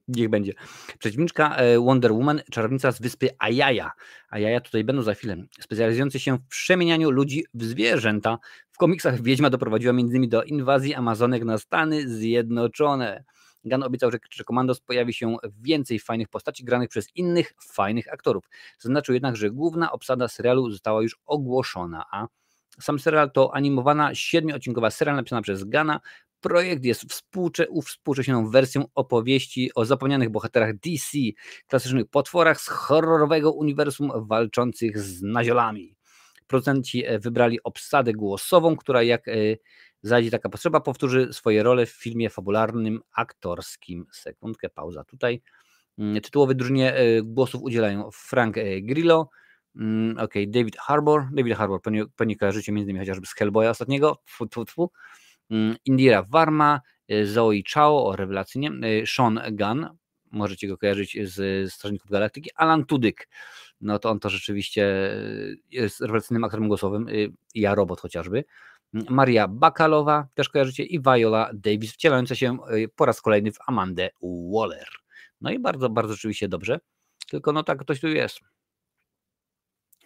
[SPEAKER 1] Niech będzie. Przeciwniczka e, Wonder Woman, czarownica z wyspy Ajaja. Ajaja tutaj będą za chwilę. Specjalizujący się w przemienianiu ludzi w zwierzęta. W komiksach Wiedźma doprowadziła m.in. do inwazji Amazonek na Stany Zjednoczone. Gunn obiecał, że Commandos pojawi się więcej fajnych postaci granych przez innych fajnych aktorów. Zaznaczył jednak, że główna obsada serialu została już ogłoszona, a sam serial to animowana, siedmioodcinkowa serial napisana przez Gana. Projekt jest współcze, uwspółcześnioną wersją opowieści o zapomnianych bohaterach DC, klasycznych potworach z horrorowego uniwersum walczących z naziolami. Producenci e, wybrali obsadę głosową, która jak e, zajdzie taka potrzeba, powtórzy swoje role w filmie fabularnym, aktorskim. Sekundkę, pauza tutaj. Mm, tytułowy drużynie e, głosów udzielają Frank Grillo, mm, ok, David Harbour, David Harbour, pewnie, pewnie kojarzycie między innymi chociażby z Hellboya ostatniego, tfu, tfu, tfu. Mm, Indira Varma, e, Zoe Chao, rewelacyjnie, Sean Gunn, możecie go kojarzyć z Strażników Galaktyki, Alan Tudyk, no to on to rzeczywiście jest rewelacyjnym aktorem głosowym, ja Robot chociażby, Maria Bakalowa, też kojarzycie, i Viola Davis, wcielająca się y, po raz kolejny w Amandę Waller. No i bardzo, bardzo oczywiście dobrze, tylko no tak ktoś tu jest.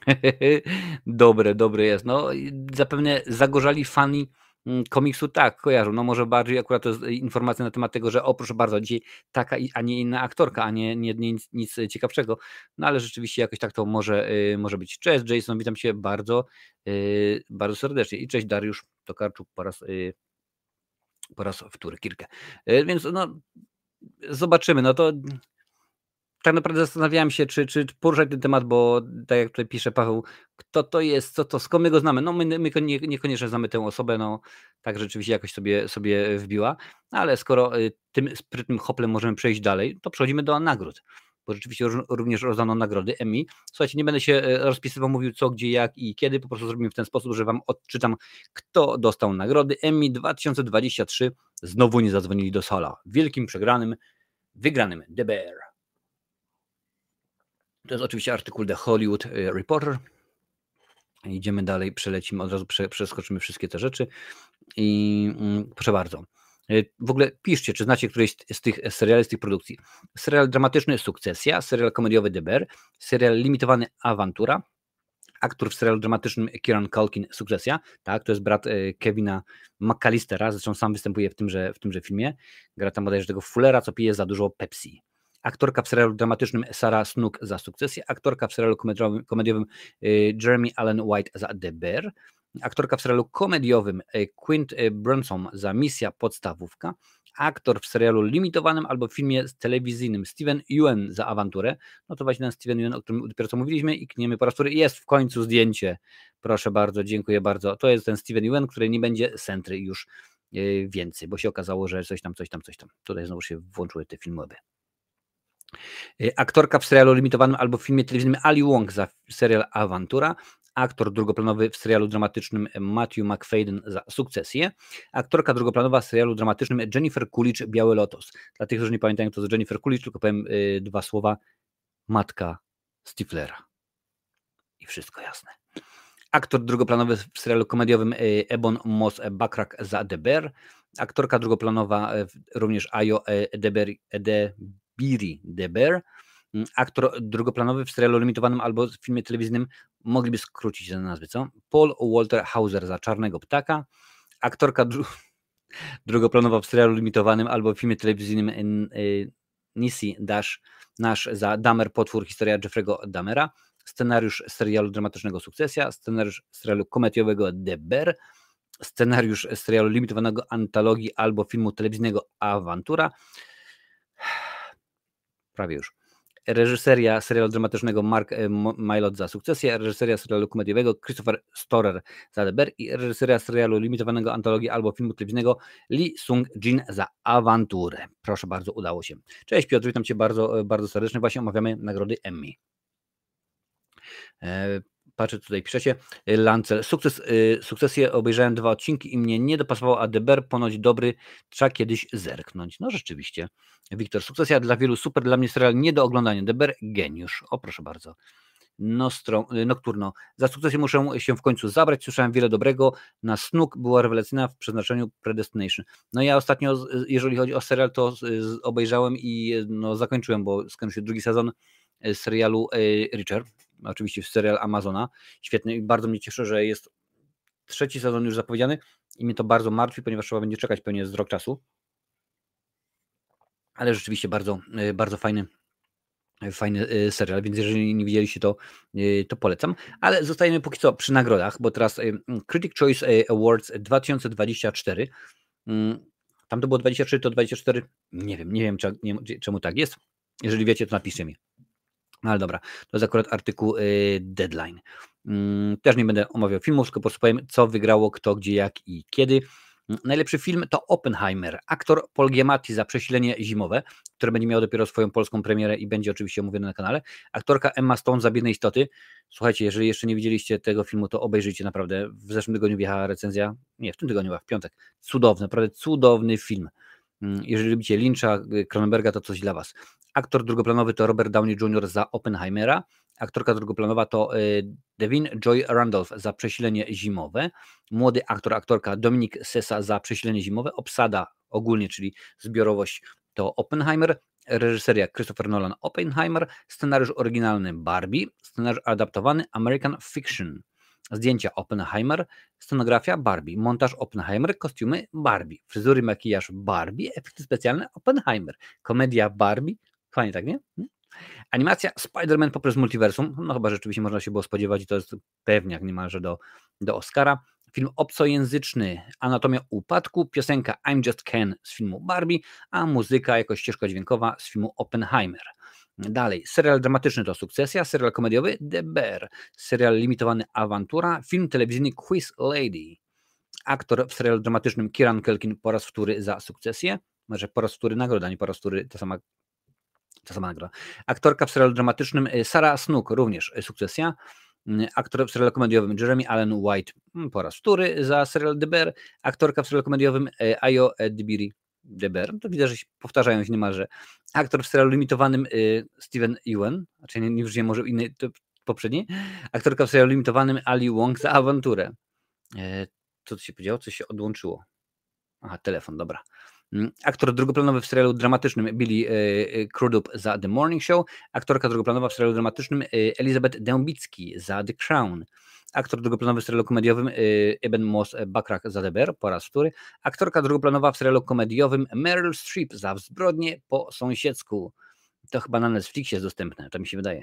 [SPEAKER 1] dobre, dobre jest. No zapewne zagorzali fani mm, komiksu tak, kojarzą. No może bardziej akurat to jest informacja na temat tego, że o proszę bardzo, dzisiaj taka, a nie inna aktorka, a nie, nie, nie nic, nic, ciekawszego. No ale rzeczywiście jakoś tak to może, y, może być. Cześć Jason, witam Cię bardzo, y, bardzo serdecznie. I cześć Dariusz Tokarczuk po raz, y, po raz wtóry, kilka. Więc no zobaczymy, no to tak naprawdę zastanawiałem się, czy, czy poruszać ten temat, bo tak jak tutaj pisze Paweł, kto to jest, co to, skąd my go znamy? No my, my nie, niekoniecznie znamy tę osobę, no tak rzeczywiście jakoś sobie, sobie wbiła, ale skoro y, tym sprytnym hoplem możemy przejść dalej, to przechodzimy do nagród, bo rzeczywiście również rozdano nagrody Emmy. Słuchajcie, nie będę się y, rozpisywał, mówił co, gdzie, jak i kiedy, po prostu zrobimy w ten sposób, że wam odczytam, kto dostał nagrody Emmy 2023. Znowu nie zadzwonili do sala. Wielkim przegranym, wygranym The Bear. To jest oczywiście artykuł The Hollywood y, Reporter. Idziemy dalej, przelecimy, od razu przeskoczymy wszystkie te rzeczy. I mm, proszę bardzo. Y, w ogóle piszcie, czy znacie któryś z tych seriali, z tych produkcji. Serial dramatyczny Sukcesja, serial komediowy The Bear, serial limitowany Awantura, aktor w serialu dramatycznym Kieran Culkin Sukcesja, tak, to jest brat y, Kevina McAllistera, zresztą sam występuje w tymże, w tymże filmie, gra tam bodajże tego Fullera, co pije za dużo Pepsi aktorka w serialu dramatycznym Sarah Snook za sukcesję, aktorka w serialu komediowym, komediowym y, Jeremy Allen White za The Bear, aktorka w serialu komediowym y, Quint y, Brunson za Misja Podstawówka, aktor w serialu limitowanym albo filmie telewizyjnym Steven Yeun za awanturę. No to właśnie ten Steven Yeun, o którym dopiero co mówiliśmy i kniemy po raz który jest w końcu zdjęcie. Proszę bardzo, dziękuję bardzo. To jest ten Steven Yeun, który nie będzie centry już więcej, bo się okazało, że coś tam, coś tam, coś tam. Tutaj znowu się włączyły te filmowe. Y, aktorka w serialu limitowanym albo w filmie telewizyjnym Ali Wong za serial Awantura, aktor drugoplanowy w serialu dramatycznym Matthew McFadden za Sukcesję, aktorka drugoplanowa w serialu dramatycznym Jennifer Coolidge Biały Lotos. Dla tych, którzy nie pamiętają, to jest Jennifer Coolidge, tylko powiem y, dwa słowa. Matka Stiflera. I wszystko jasne. Aktor drugoplanowy w serialu komediowym y, Ebon Moss Backrack za The Bear, aktorka drugoplanowa również Ayo Edeberry, Biri De Bear, mm, aktor drugoplanowy w serialu limitowanym albo w filmie telewizyjnym, mogliby skrócić te nazwy, co? Paul Walter Hauser za Czarnego Ptaka, aktorka dru drugoplanowa w serialu limitowanym albo w filmie telewizyjnym y, Nisi Dash Nash za Damer Potwór, historia Jeffrey'ego Damera, scenariusz serialu dramatycznego Sukcesja, scenariusz serialu komediowego The Bear, scenariusz serialu limitowanego antologii albo filmu telewizyjnego Awantura, prawie już. Reżyseria serialu dramatycznego Mark e, Milot za sukcesję, reżyseria serialu komediowego Christopher Storer za Deber i reżyseria serialu limitowanego antologii albo filmu telewizyjnego Lee Sung-jin za awanturę. Proszę bardzo, udało się. Cześć Piotr, witam Cię bardzo, e, bardzo serdecznie. Właśnie omawiamy nagrody Emmy. Patrzę tutaj, piszecie, Lancel, sukces, sukcesję obejrzałem dwa odcinki i mnie nie dopasował, a Deber ponoć dobry, trzeba kiedyś zerknąć. No rzeczywiście. Wiktor, sukcesja dla wielu super, dla mnie serial nie do oglądania. Deber, geniusz. O proszę bardzo. Nostro, Nocturno. Za sukcesję muszę się w końcu zabrać. Słyszałem wiele dobrego. Na Snook była rewelacyjna w przeznaczeniu Predestination. No ja ostatnio, jeżeli chodzi o serial, to obejrzałem i no, zakończyłem, bo skończył się drugi sezon serialu Richard. Oczywiście serial Amazona. Świetny i bardzo mnie cieszy, że jest trzeci sezon już zapowiedziany i mnie to bardzo martwi, ponieważ trzeba będzie czekać pewnie z rok czasu ale rzeczywiście bardzo, e, bardzo fajny, fajny e, serial, więc jeżeli nie widzieliście to, e, to polecam. Ale zostajemy póki co przy nagrodach, bo teraz Critic Choice Awards 2024. Mm, tam to było 23, to 24. Nie wiem, nie wiem czemu tak jest. Jeżeli wiecie, to napiszcie mi. No ale dobra, to jest akurat artykuł Deadline. Mm, też nie będę omawiał filmów, tylko po prostu powiem, co wygrało, kto, gdzie, jak i kiedy. Najlepszy film to Oppenheimer. Aktor Paul Giamatti za przesilenie zimowe, które będzie miało dopiero swoją polską premierę i będzie oczywiście omówione na kanale. Aktorka Emma Stone za Biedne Istoty. Słuchajcie, jeżeli jeszcze nie widzieliście tego filmu, to obejrzyjcie naprawdę. W zeszłym tygodniu wjechała recenzja, nie, w tym tygodniu, w piątek. Cudowny, naprawdę cudowny film. Mm, jeżeli lubicie Lyncha, Cronenberga, to coś dla Was. Aktor drugoplanowy to Robert Downey Jr. za Oppenheimera. Aktorka drugoplanowa to y, Devin Joy Randolph za przesilenie zimowe. Młody aktor, aktorka Dominik Sessa za przesilenie zimowe. Obsada ogólnie, czyli zbiorowość to Oppenheimer. Reżyseria Christopher Nolan Oppenheimer. Scenariusz oryginalny Barbie. Scenariusz adaptowany American Fiction. zdjęcia Oppenheimer, scenografia Barbie, montaż Oppenheimer, kostiumy Barbie, fryzury, makijaż Barbie, efekty specjalne Oppenheimer, komedia Barbie, fajnie tak, nie? Hmm? Animacja Spider-Man poprzez multiversum, no chyba rzeczywiście można się było spodziewać i to jest pewniak niemalże do, do Oscara. Film obcojęzyczny Anatomia Upadku, piosenka I'm Just Ken z filmu Barbie, a muzyka jako ścieżka dźwiękowa z filmu Oppenheimer. Dalej, serial dramatyczny to Sukcesja, serial komediowy The Bear, serial limitowany Awantura, film telewizyjny Quiz Lady. Aktor w serialu dramatycznym Kieran Kelkin po raz wtóry za Sukcesję, może po raz wtóry nagroda, nie po raz wtóry ta sama, ta sama nagroda. Aktorka w serialu dramatycznym y, Sarah Snook, również y, Sukcesja. Y, aktor w serialu komediowym Jeremy Allen White mm, po raz wtóry za serial The Bear. Aktorka w serialu komediowym Ayo Edibiri Deber, to widać, że się powtarzają się niemalże. Aktor w serialu limitowanym y, Steven Ewan, znaczy nie, nie może inny, to poprzedni. Aktorka w serialu limitowanym Ali Wong za awanturę. E, co tu się podziało? Coś się odłączyło. Aha, telefon, dobra. Mm, aktor drugoplanowy w serialu dramatycznym Billy y, Crudup za The Morning Show. Aktorka drugoplanowa w serialu dramatycznym y, Elizabeth Dębicki za The Crown aktor drugoplanowy w serialu komediowym Eben Moss Bakrak Zadeber po raz wtóry, aktorka drugoplanowa w serialu komediowym Meryl Streep za zbrodnie po sąsiedzku. To chyba na Netflixie jest dostępne, to mi się wydaje.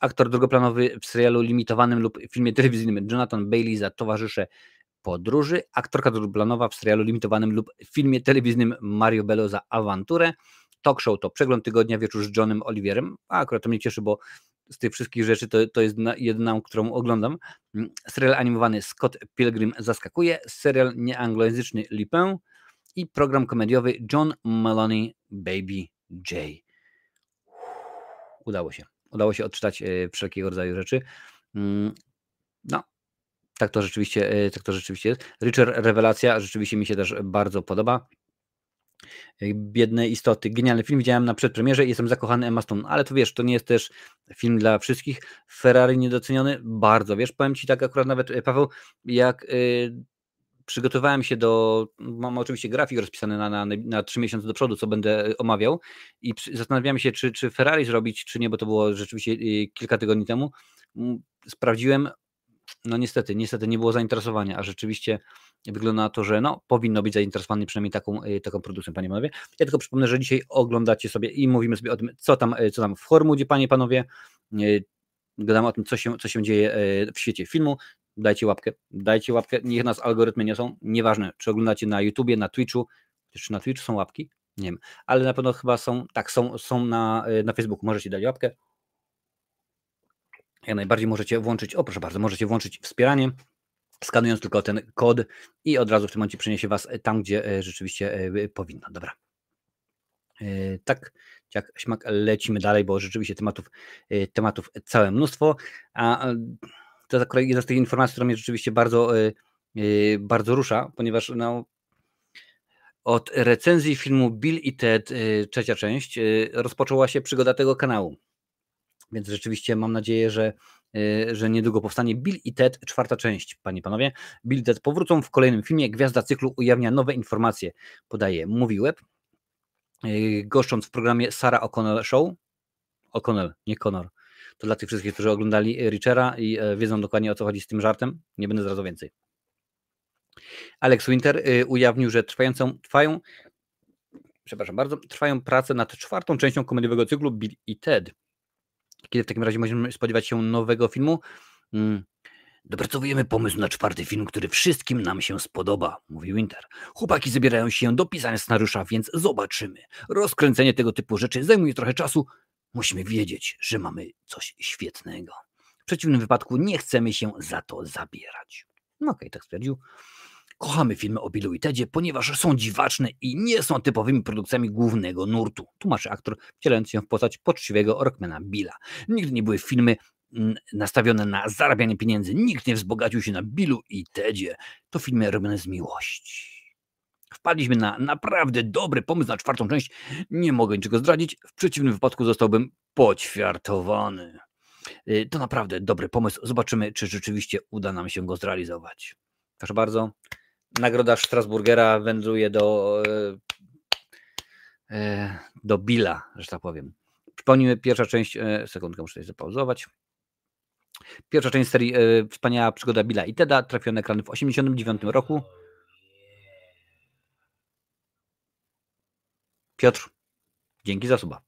[SPEAKER 1] Aktor drugoplanowy w serialu limitowanym lub filmie telewizyjnym Jonathan Bailey za Towarzysze Podróży, aktorka drugoplanowa w serialu limitowanym lub filmie telewizyjnym Mario Bello za Awanturę. Talk show to przegląd tygodnia wieczór z Johnem Oliverem. A akurat to mnie cieszy, bo z tych wszystkich rzeczy to, to jest jedyna, którą oglądam. Mm, serial animowany Scott Pilgrim zaskakuje, serial nieanglojęzyczny Lipin i program komediowy John Maloney Baby J. Udało się. Udało się odczytać e, wszelkiego rodzaju rzeczy. Mm, no, tak to rzeczywiście, e, tak to rzeczywiście jest. Richard Rewelacja rzeczywiście mi się też bardzo podoba. Biedne istoty. Genialny film. Widziałem na przedpremierze i jestem zakochany Emma Stone. Ale to wiesz, to nie jest też film dla wszystkich. Ferrari niedoceniony? Bardzo. Wiesz, powiem Ci tak akurat nawet, e, Paweł, jak y, przygotowałem się do, mam oczywiście grafik rozpisany na, na, na 3 miesiące do przodu, co będę e, omawiał i zastanawiałem się, czy, czy Ferrari zrobić, czy nie, bo to było rzeczywiście y, kilka tygodni temu. Sprawdziłem, no niestety, niestety nie było zainteresowania, a rzeczywiście wygląda na to, że no, powinno być zainteresowany przynajmniej taką, y, taką produkcją, panie panowie. Ja tylko przypomnę, że dzisiaj oglądacie sobie i mówimy sobie o tym, co tam, y, co tam w Hormudzie, panie panowie. Y, gadamy o tym, co się, co się dzieje w świecie filmu. Dajcie łapkę, dajcie łapkę, niech nas algorytmy nie są, nieważne, czy oglądacie na YouTubie, na Twitchu, czy na Twitchu są łapki? Nie wiem, ale na pewno chyba są, tak, są, są na, na Facebooku, możecie dać łapkę. Jak najbardziej możecie włączyć, o proszę bardzo, możecie włączyć wspieranie, skanując tylko ten kod i od razu w tym momencie przeniesie Was tam, gdzie e, rzeczywiście e, powinno. Dobra. E, tak, jak śmak, lecimy dalej, bo rzeczywiście tematów, tematów całe mnóstwo. A to jest jedna z tych informacji, która mnie rzeczywiście bardzo, bardzo rusza, ponieważ no, od recenzji filmu Bill i Ted, trzecia część, rozpoczęła się przygoda tego kanału. Więc rzeczywiście mam nadzieję, że, y, że niedługo powstanie Bill i Ted, czwarta część, panie i panowie. Bill i Ted powrócą w kolejnym filmie. Gwiazda cyklu ujawnia nowe informacje, podaje Mówi Web. Y, goszcząc w programie Sarah O'Connell Show. O'Connell, nie Connor. To dla tych wszystkich, którzy oglądali Richera i e, wiedzą dokładnie o co chodzi z tym żartem. Nie będę zdradzał więcej. Alex Winter ujawnił, że trwającą, trwają, przepraszam bardzo, trwają prace nad czwartą częścią komediowego cyklu Bill i Ted. Kiedy w takim razie możemy spodziewać się nowego filmu? Hmm. Dopracowujemy pomysł na czwarty film, który wszystkim nam się spodoba, mówi Winter. Chłopaki zabierają się do pisania scenariusza, więc zobaczymy. Rozkręcenie tego typu rzeczy zajmuje trochę czasu. Musimy wiedzieć, że mamy coś świetnego. W przeciwnym wypadku nie chcemy się za to zabierać. No okej, okay, tak stwierdził. Kochamy filmy o Billu i Tedzie, ponieważ są dziwaczne i nie są typowymi produkcjami głównego nurtu, tłumaczy aktor wcielając się w postać poczciwego Rockmana Billa. Nigdy nie były filmy mm, nastawione na zarabianie pieniędzy, nikt nie wzbogacił się na Billu i Tedzie. To filmy robione z miłości. Wpadliśmy na naprawdę dobry pomysł na czwartą część. Nie mogę niczego zdradzić, w przeciwnym wypadku zostałbym poćwiartowany. Y, to naprawdę dobry pomysł. Zobaczymy, czy rzeczywiście uda nam się go zrealizować. Proszę bardzo nagroda Strasburgera wędruje do, e, e, do Billa, że tak powiem. Przypomnijmy, pierwsza część, e, sekundkę muszę tutaj zapauzować. Pierwsza część serii Wspaniała przygoda Billa i Teda trafiła na ekrany w 1989 roku. Piotr, dzięki za suba.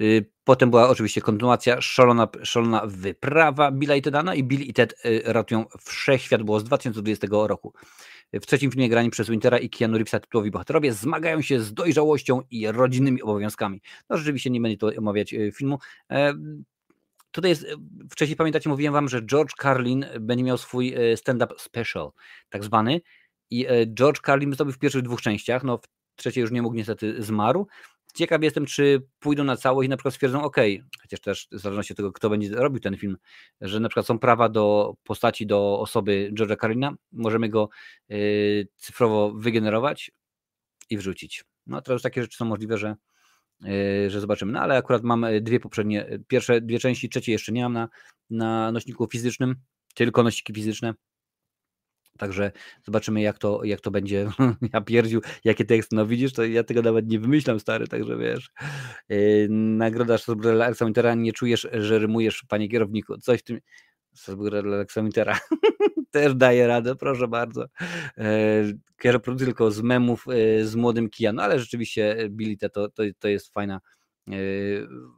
[SPEAKER 1] Y, potem była oczywiście kontynuacja Szalona, szalona wyprawa Billa i Tedana i Bill i Ted y, ratują wszechświat, było z 2020 roku. W trzecim filmie grani przez Wintera i Keanu Reevesa tytułowi bohaterowie zmagają się z dojrzałością i rodzinnymi obowiązkami. No rzeczywiście nie będę tu omawiać y, filmu. E, tutaj jest, wcześniej pamiętacie, mówiłem wam, że George Carlin będzie miał swój stand-up special, tak zwany. I George Carlin wystąpił w pierwszych dwóch częściach, no w trzeciej już nie mógł, niestety zmarł. Ciekaw jestem, czy pójdą na całość i na przykład stwierdzą, ok, chociaż też w zależności od tego, kto będzie robił ten film, że na przykład są prawa do postaci, do osoby George'a Carlina, możemy go y, cyfrowo wygenerować i wrzucić. No to już takie rzeczy są możliwe, że, y, że zobaczymy. No ale akurat mam dwie poprzednie, pierwsze dwie części, trzecie jeszcze nie mam na, na nośniku fizycznym, tylko nośniki fizyczne. Także zobaczymy, jak to, jak to będzie. Ja pierdził, jakie teksty. No widzisz, to ja tego nawet nie wymyślam, stary, także wiesz. Yy, nagroda Strasburga Aleksamintera, nie czujesz, że rymujesz, panie kierowniku. Coś w tym. Strasburga Aleksamintera też daje radę, proszę bardzo. Yy, tylko z memów yy, z młodym Kia, no ale rzeczywiście Billy to, to, to jest fajna Yy,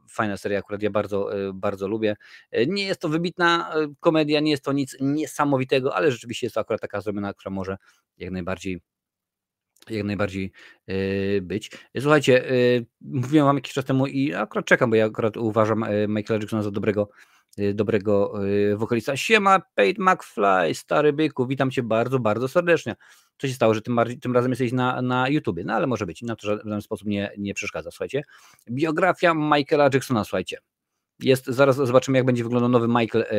[SPEAKER 1] fajna seria, akurat ja bardzo, yy, bardzo lubię. Yy, nie jest to wybitna komedia, nie jest to nic niesamowitego, ale rzeczywiście jest to akurat taka zrobiona, która może jak najbardziej jak najbardziej być. Słuchajcie, mówiłem wam jakiś czas temu i akurat czekam, bo ja akurat uważam Michaela Jacksona za dobrego dobrego wokalista. Siema, Pate McFly, stary byku, witam cię bardzo, bardzo serdecznie co się stało, że tym, tym razem jesteś na, na YouTubie, no ale może być, na to w żaden sposób nie, nie przeszkadza, słuchajcie. Biografia Michaela Jacksona, słuchajcie. Jest, zaraz zobaczymy, jak będzie wyglądał nowy Michael e,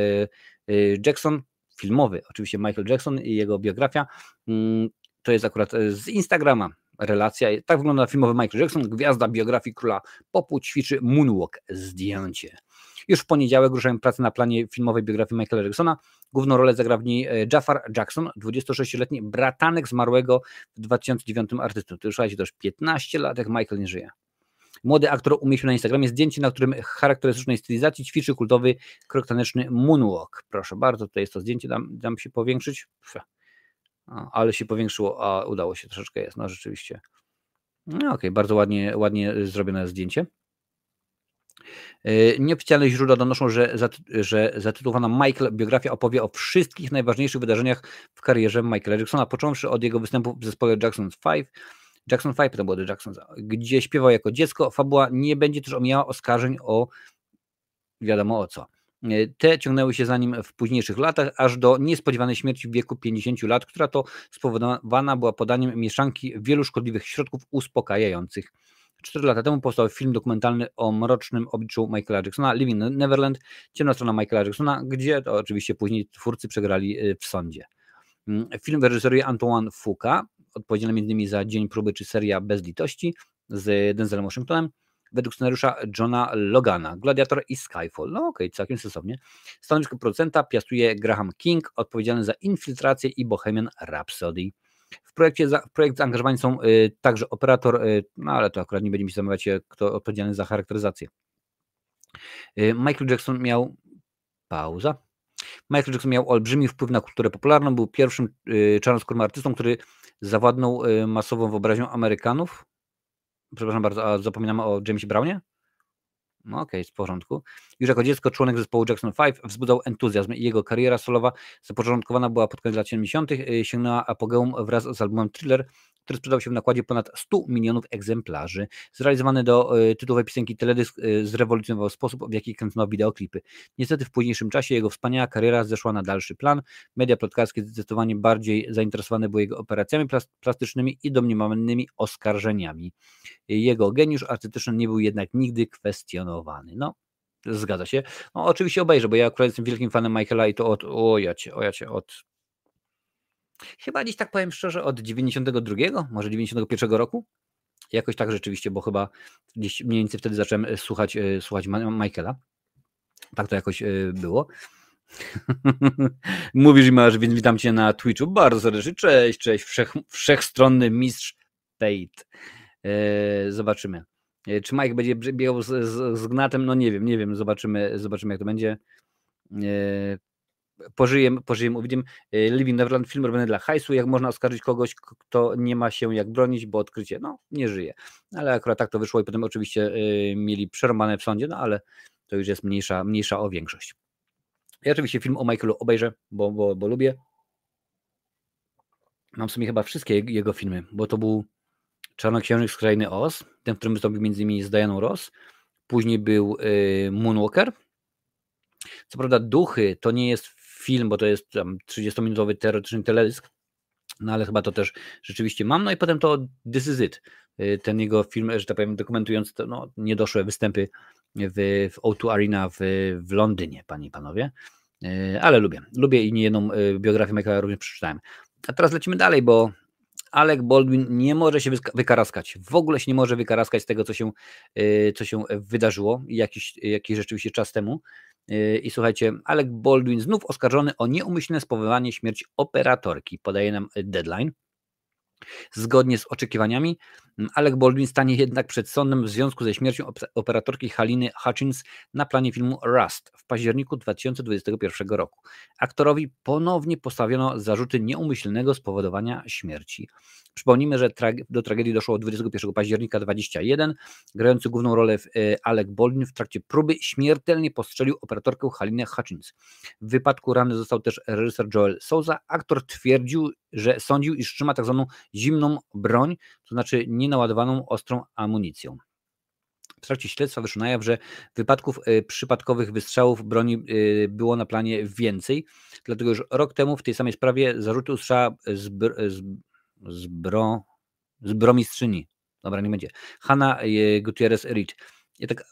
[SPEAKER 1] e, Jackson, filmowy, oczywiście Michael Jackson i jego biografia. Mm, to jest akurat e, z Instagrama relacja. Tak wygląda filmowy Michael Jackson, gwiazda biografii króla popu ćwiczy moonwalk, zdjęcie. Już w poniedziałek ruszają pracę na planie filmowej biografii Michaela Jacksona. Główną rolę zagra w niej e, Jafar Jackson, 26-letni bratanek zmarłego w 2009 artysty. To już już 15 lat, jak Michael nie żyje. Młody aktor umieścił na Instagramie zdjęcie, na którym charakterystycznej stylizacji ćwiczy kultowy krok taneczny moonwalk. Proszę bardzo, tutaj jest to zdjęcie, dam, dam się powiększyć. O, ale się powiększyło, a udało się troszeczkę jest, no rzeczywiście. No okej, okay, bardzo ładnie, ładnie zrobione zdjęcie. E, nieoficjalne źródła donoszą, że, że zatytułowana Michael biografia opowie o wszystkich najważniejszych wydarzeniach w karierze Michaela Jacksona, począwszy od jego występu w zespole Jackson 5, Jackson 5 to było The Jackson, gdzie śpiewał jako dziecko. Fabuła nie będzie też omijała oskarżeń o wiadomo o co. E, te ciągnęły się za nim w późniejszych latach, aż do niespodziewanej śmierci w wieku 50 lat, która to spowodowana była podaniem mieszanki wielu szkodliwych środków uspokajających. Cztery lata temu powstał film dokumentalny o mrocznym obliczu Michaela Jacksona, Living Neverland, ciemna strona Michaela Jacksona, gdzie to oczywiście później twórcy przegrali y, w sądzie. Mm, film wyreżyseruje Antoine Fuka, odpowiedzialny m.in. za Dzień Próby czy seria Bez Litości z Denzelem Washingtonem, według scenariusza Johna Logana, Gladiator i Skyfall. No okej, okay, całkiem sensownie. Stanowisko producenta piastuje Graham King, odpowiedzialny za Infiltrację i Bohemian Rhapsody. W, projekcie, w projekt zaangażowani są y, także operator, y, no ale to akurat nie będziemy się zajmować się, kto odpowiedzialny za charakteryzację. Y, Michael Jackson miał pauza. Michael Jackson miał olbrzymi wpływ na kulturę popularną, był pierwszym czarnoskórym artystą, który zawładnął masową wyobraźnią Amerykanów. Przepraszam bardzo, a zapominamy o Jamesie Brownie? No okej, okay, w porządku. Już jako dziecko członek zespołu Jackson 5 wzbudzał entuzjazm i jego kariera solowa zapoczątkowana była pod koniec lat 70., y, sięgnęła apogeum wraz z albumem Thriller, który sprzedał się w nakładzie ponad 100 milionów egzemplarzy. Zrealizowany do y, tytułowej piosenki teledysk y, zrewolucjonował sposób, w jaki kręcono wideoklipy. Niestety w późniejszym czasie jego wspaniała kariera zeszła na dalszy plan. Media plotkarskie zdecydowanie bardziej zainteresowane były jego operacjami plastycznymi i domniemanymi oskarżeniami. Jego geniusz artystyczny nie był jednak nigdy kwestionowany. No, zgadza się. No, oczywiście obejrzę, bo ja akurat jestem wielkim fanem Michaela i to od, o ja cię, o ja cię, od Chyba gdzieś tak powiem szczerze, od 92, może 91 roku. Jakoś tak rzeczywiście, bo chyba gdzieś mniej więcej wtedy zacząłem e, słuchać, e, słuchać Michaela. Tak to jakoś e, było. Mówisz i masz, więc witam Cię na Twitchu. Bardzo serdecznie. Cześć, cześć. Wszech, wszechstronny mistrz Tate. Zobaczymy. Czy Mike będzie biegał z, z, z Gnatem? No nie wiem, nie wiem, zobaczymy, zobaczymy jak to będzie pożyjem, pożyjem uwidzimy. Living Neverland, film robiony dla hajsu, jak można oskarżyć kogoś, kto nie ma się jak bronić, bo odkrycie, no nie żyje. Ale akurat tak to wyszło i potem oczywiście mieli przerwane w sądzie, no ale to już jest mniejsza, mniejsza o większość. Ja oczywiście film o Michaelu obejrzę, bo, bo, bo lubię. Mam w sumie chyba wszystkie jego filmy, bo to był Czarnoksiężnik z Krainy Oz, ten, w którym wystąpił między innymi z Dianą Ross. Później był Moonwalker. Co prawda Duchy to nie jest film, bo to jest tam 30-minutowy teoretyczny teledysk, no ale chyba to też rzeczywiście mam. No i potem to This Is It, y, ten jego film, że tak powiem, dokumentujący to, no, niedoszłe występy w, w O2 Arena w, w Londynie, panie i panowie. Y, ale lubię, lubię i niejedną y, biografię Michaela również przeczytałem. A teraz lecimy dalej, bo Alec Baldwin nie może się wykaraskać. W ogóle się nie może wykaraskać z tego, co się, co się wydarzyło jakiś, jakiś rzeczywiście czas temu. Yy, I słuchajcie, Alec Baldwin znów oskarżony o nieumyślne spowodowanie śmierci operatorki, podaje nam deadline. Zgodnie z oczekiwaniami, Alec Baldwin stanie jednak przed sądem w związku ze śmiercią operatorki Haliny Hutchins na planie filmu Rust w październiku 2021 roku. Aktorowi ponownie postawiono zarzuty nieumyślnego spowodowania śmierci. Przypomnijmy, że do tragedii doszło 21 października 2021. Grający główną rolę w, e, Alec Baldwin w trakcie próby śmiertelnie postrzelił operatorkę Halinę Hutchins. W wypadku rany został też reżyser Joel Souza. Aktor twierdził, że sądził, iż trzyma tak zwaną zimną broń, to znaczy nienaładowaną ostrą amunicją. W trakcie śledztwa wyszło na jaw, że wypadków e, przypadkowych wystrzałów broni e, było na planie więcej, dlatego już rok temu w tej samej sprawie zarzuty usłyszała zbro, zbromistrzyni. Dobra, nie będzie. Hanna e, Gutierrez Rich. Ja tak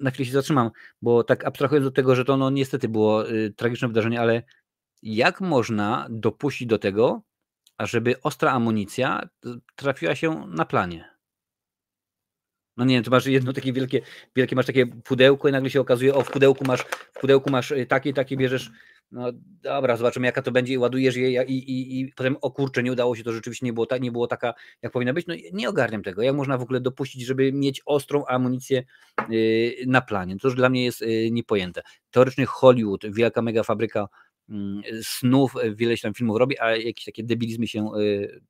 [SPEAKER 1] na chwilę się zatrzymam, bo tak abstrahując do tego, że to no niestety było tragiczne wydarzenie, ale jak można dopuścić do tego, ażeby ostra amunicja trafiła się na planie? No nie wiem, to masz jedno takie wielkie, wielkie masz takie pudełko i nagle się okazuje, o w pudełku masz, w pudełku masz y, takie, takie bierzesz no dobra, zobaczymy jaka to będzie i ładujesz je i, i, i potem o kurczę, nie udało się, to rzeczywiście nie było, ta, nie było taka, jak powinna być. No nie ogarniam tego, jak można w ogóle dopuścić, żeby mieć ostrą amunicję yy, na planie. To już dla mnie jest niepojęte. Teoretycznie Hollywood, wielka mega fabryka snów, wiele się tam filmów robi, a jakieś takie debilizmy się yy,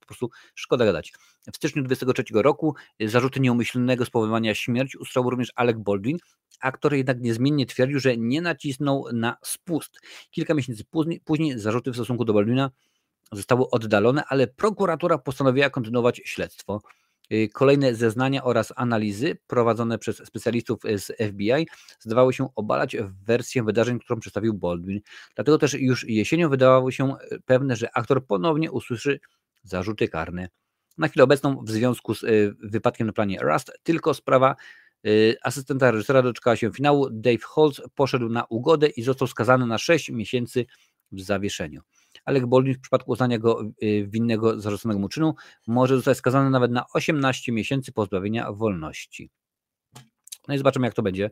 [SPEAKER 1] po prostu szkoda gadać. W styczniu 2023 roku zarzuty nieumyślnego spowodowania śmierci usłyszał również Alec Baldwin, Aktor jednak niezmiennie twierdził, że nie nacisnął na spust. Kilka miesięcy później zarzuty w stosunku do Baldwina zostały oddalone, ale prokuratura postanowiła kontynuować śledztwo. Y, kolejne zeznania oraz analizy prowadzone przez specjalistów z FBI zdawały się obalać wersję wydarzeń, którą przedstawił Baldwin. Dlatego też już jesienią wydawało się pewne, że aktor ponownie usłyszy zarzuty karne. Na chwilę obecną w związku z y, wypadkiem na planie Rust tylko sprawa Y, asystenta reżysera doczekała się finału. Dave Holtz poszedł na ugodę i został skazany na 6 miesięcy w zawieszeniu. Alec Baldwin w przypadku uznania go y, winnego zarzuconego mu czynu może zostać skazany nawet na 18 miesięcy pozbawienia wolności. No i zobaczymy, jak to będzie.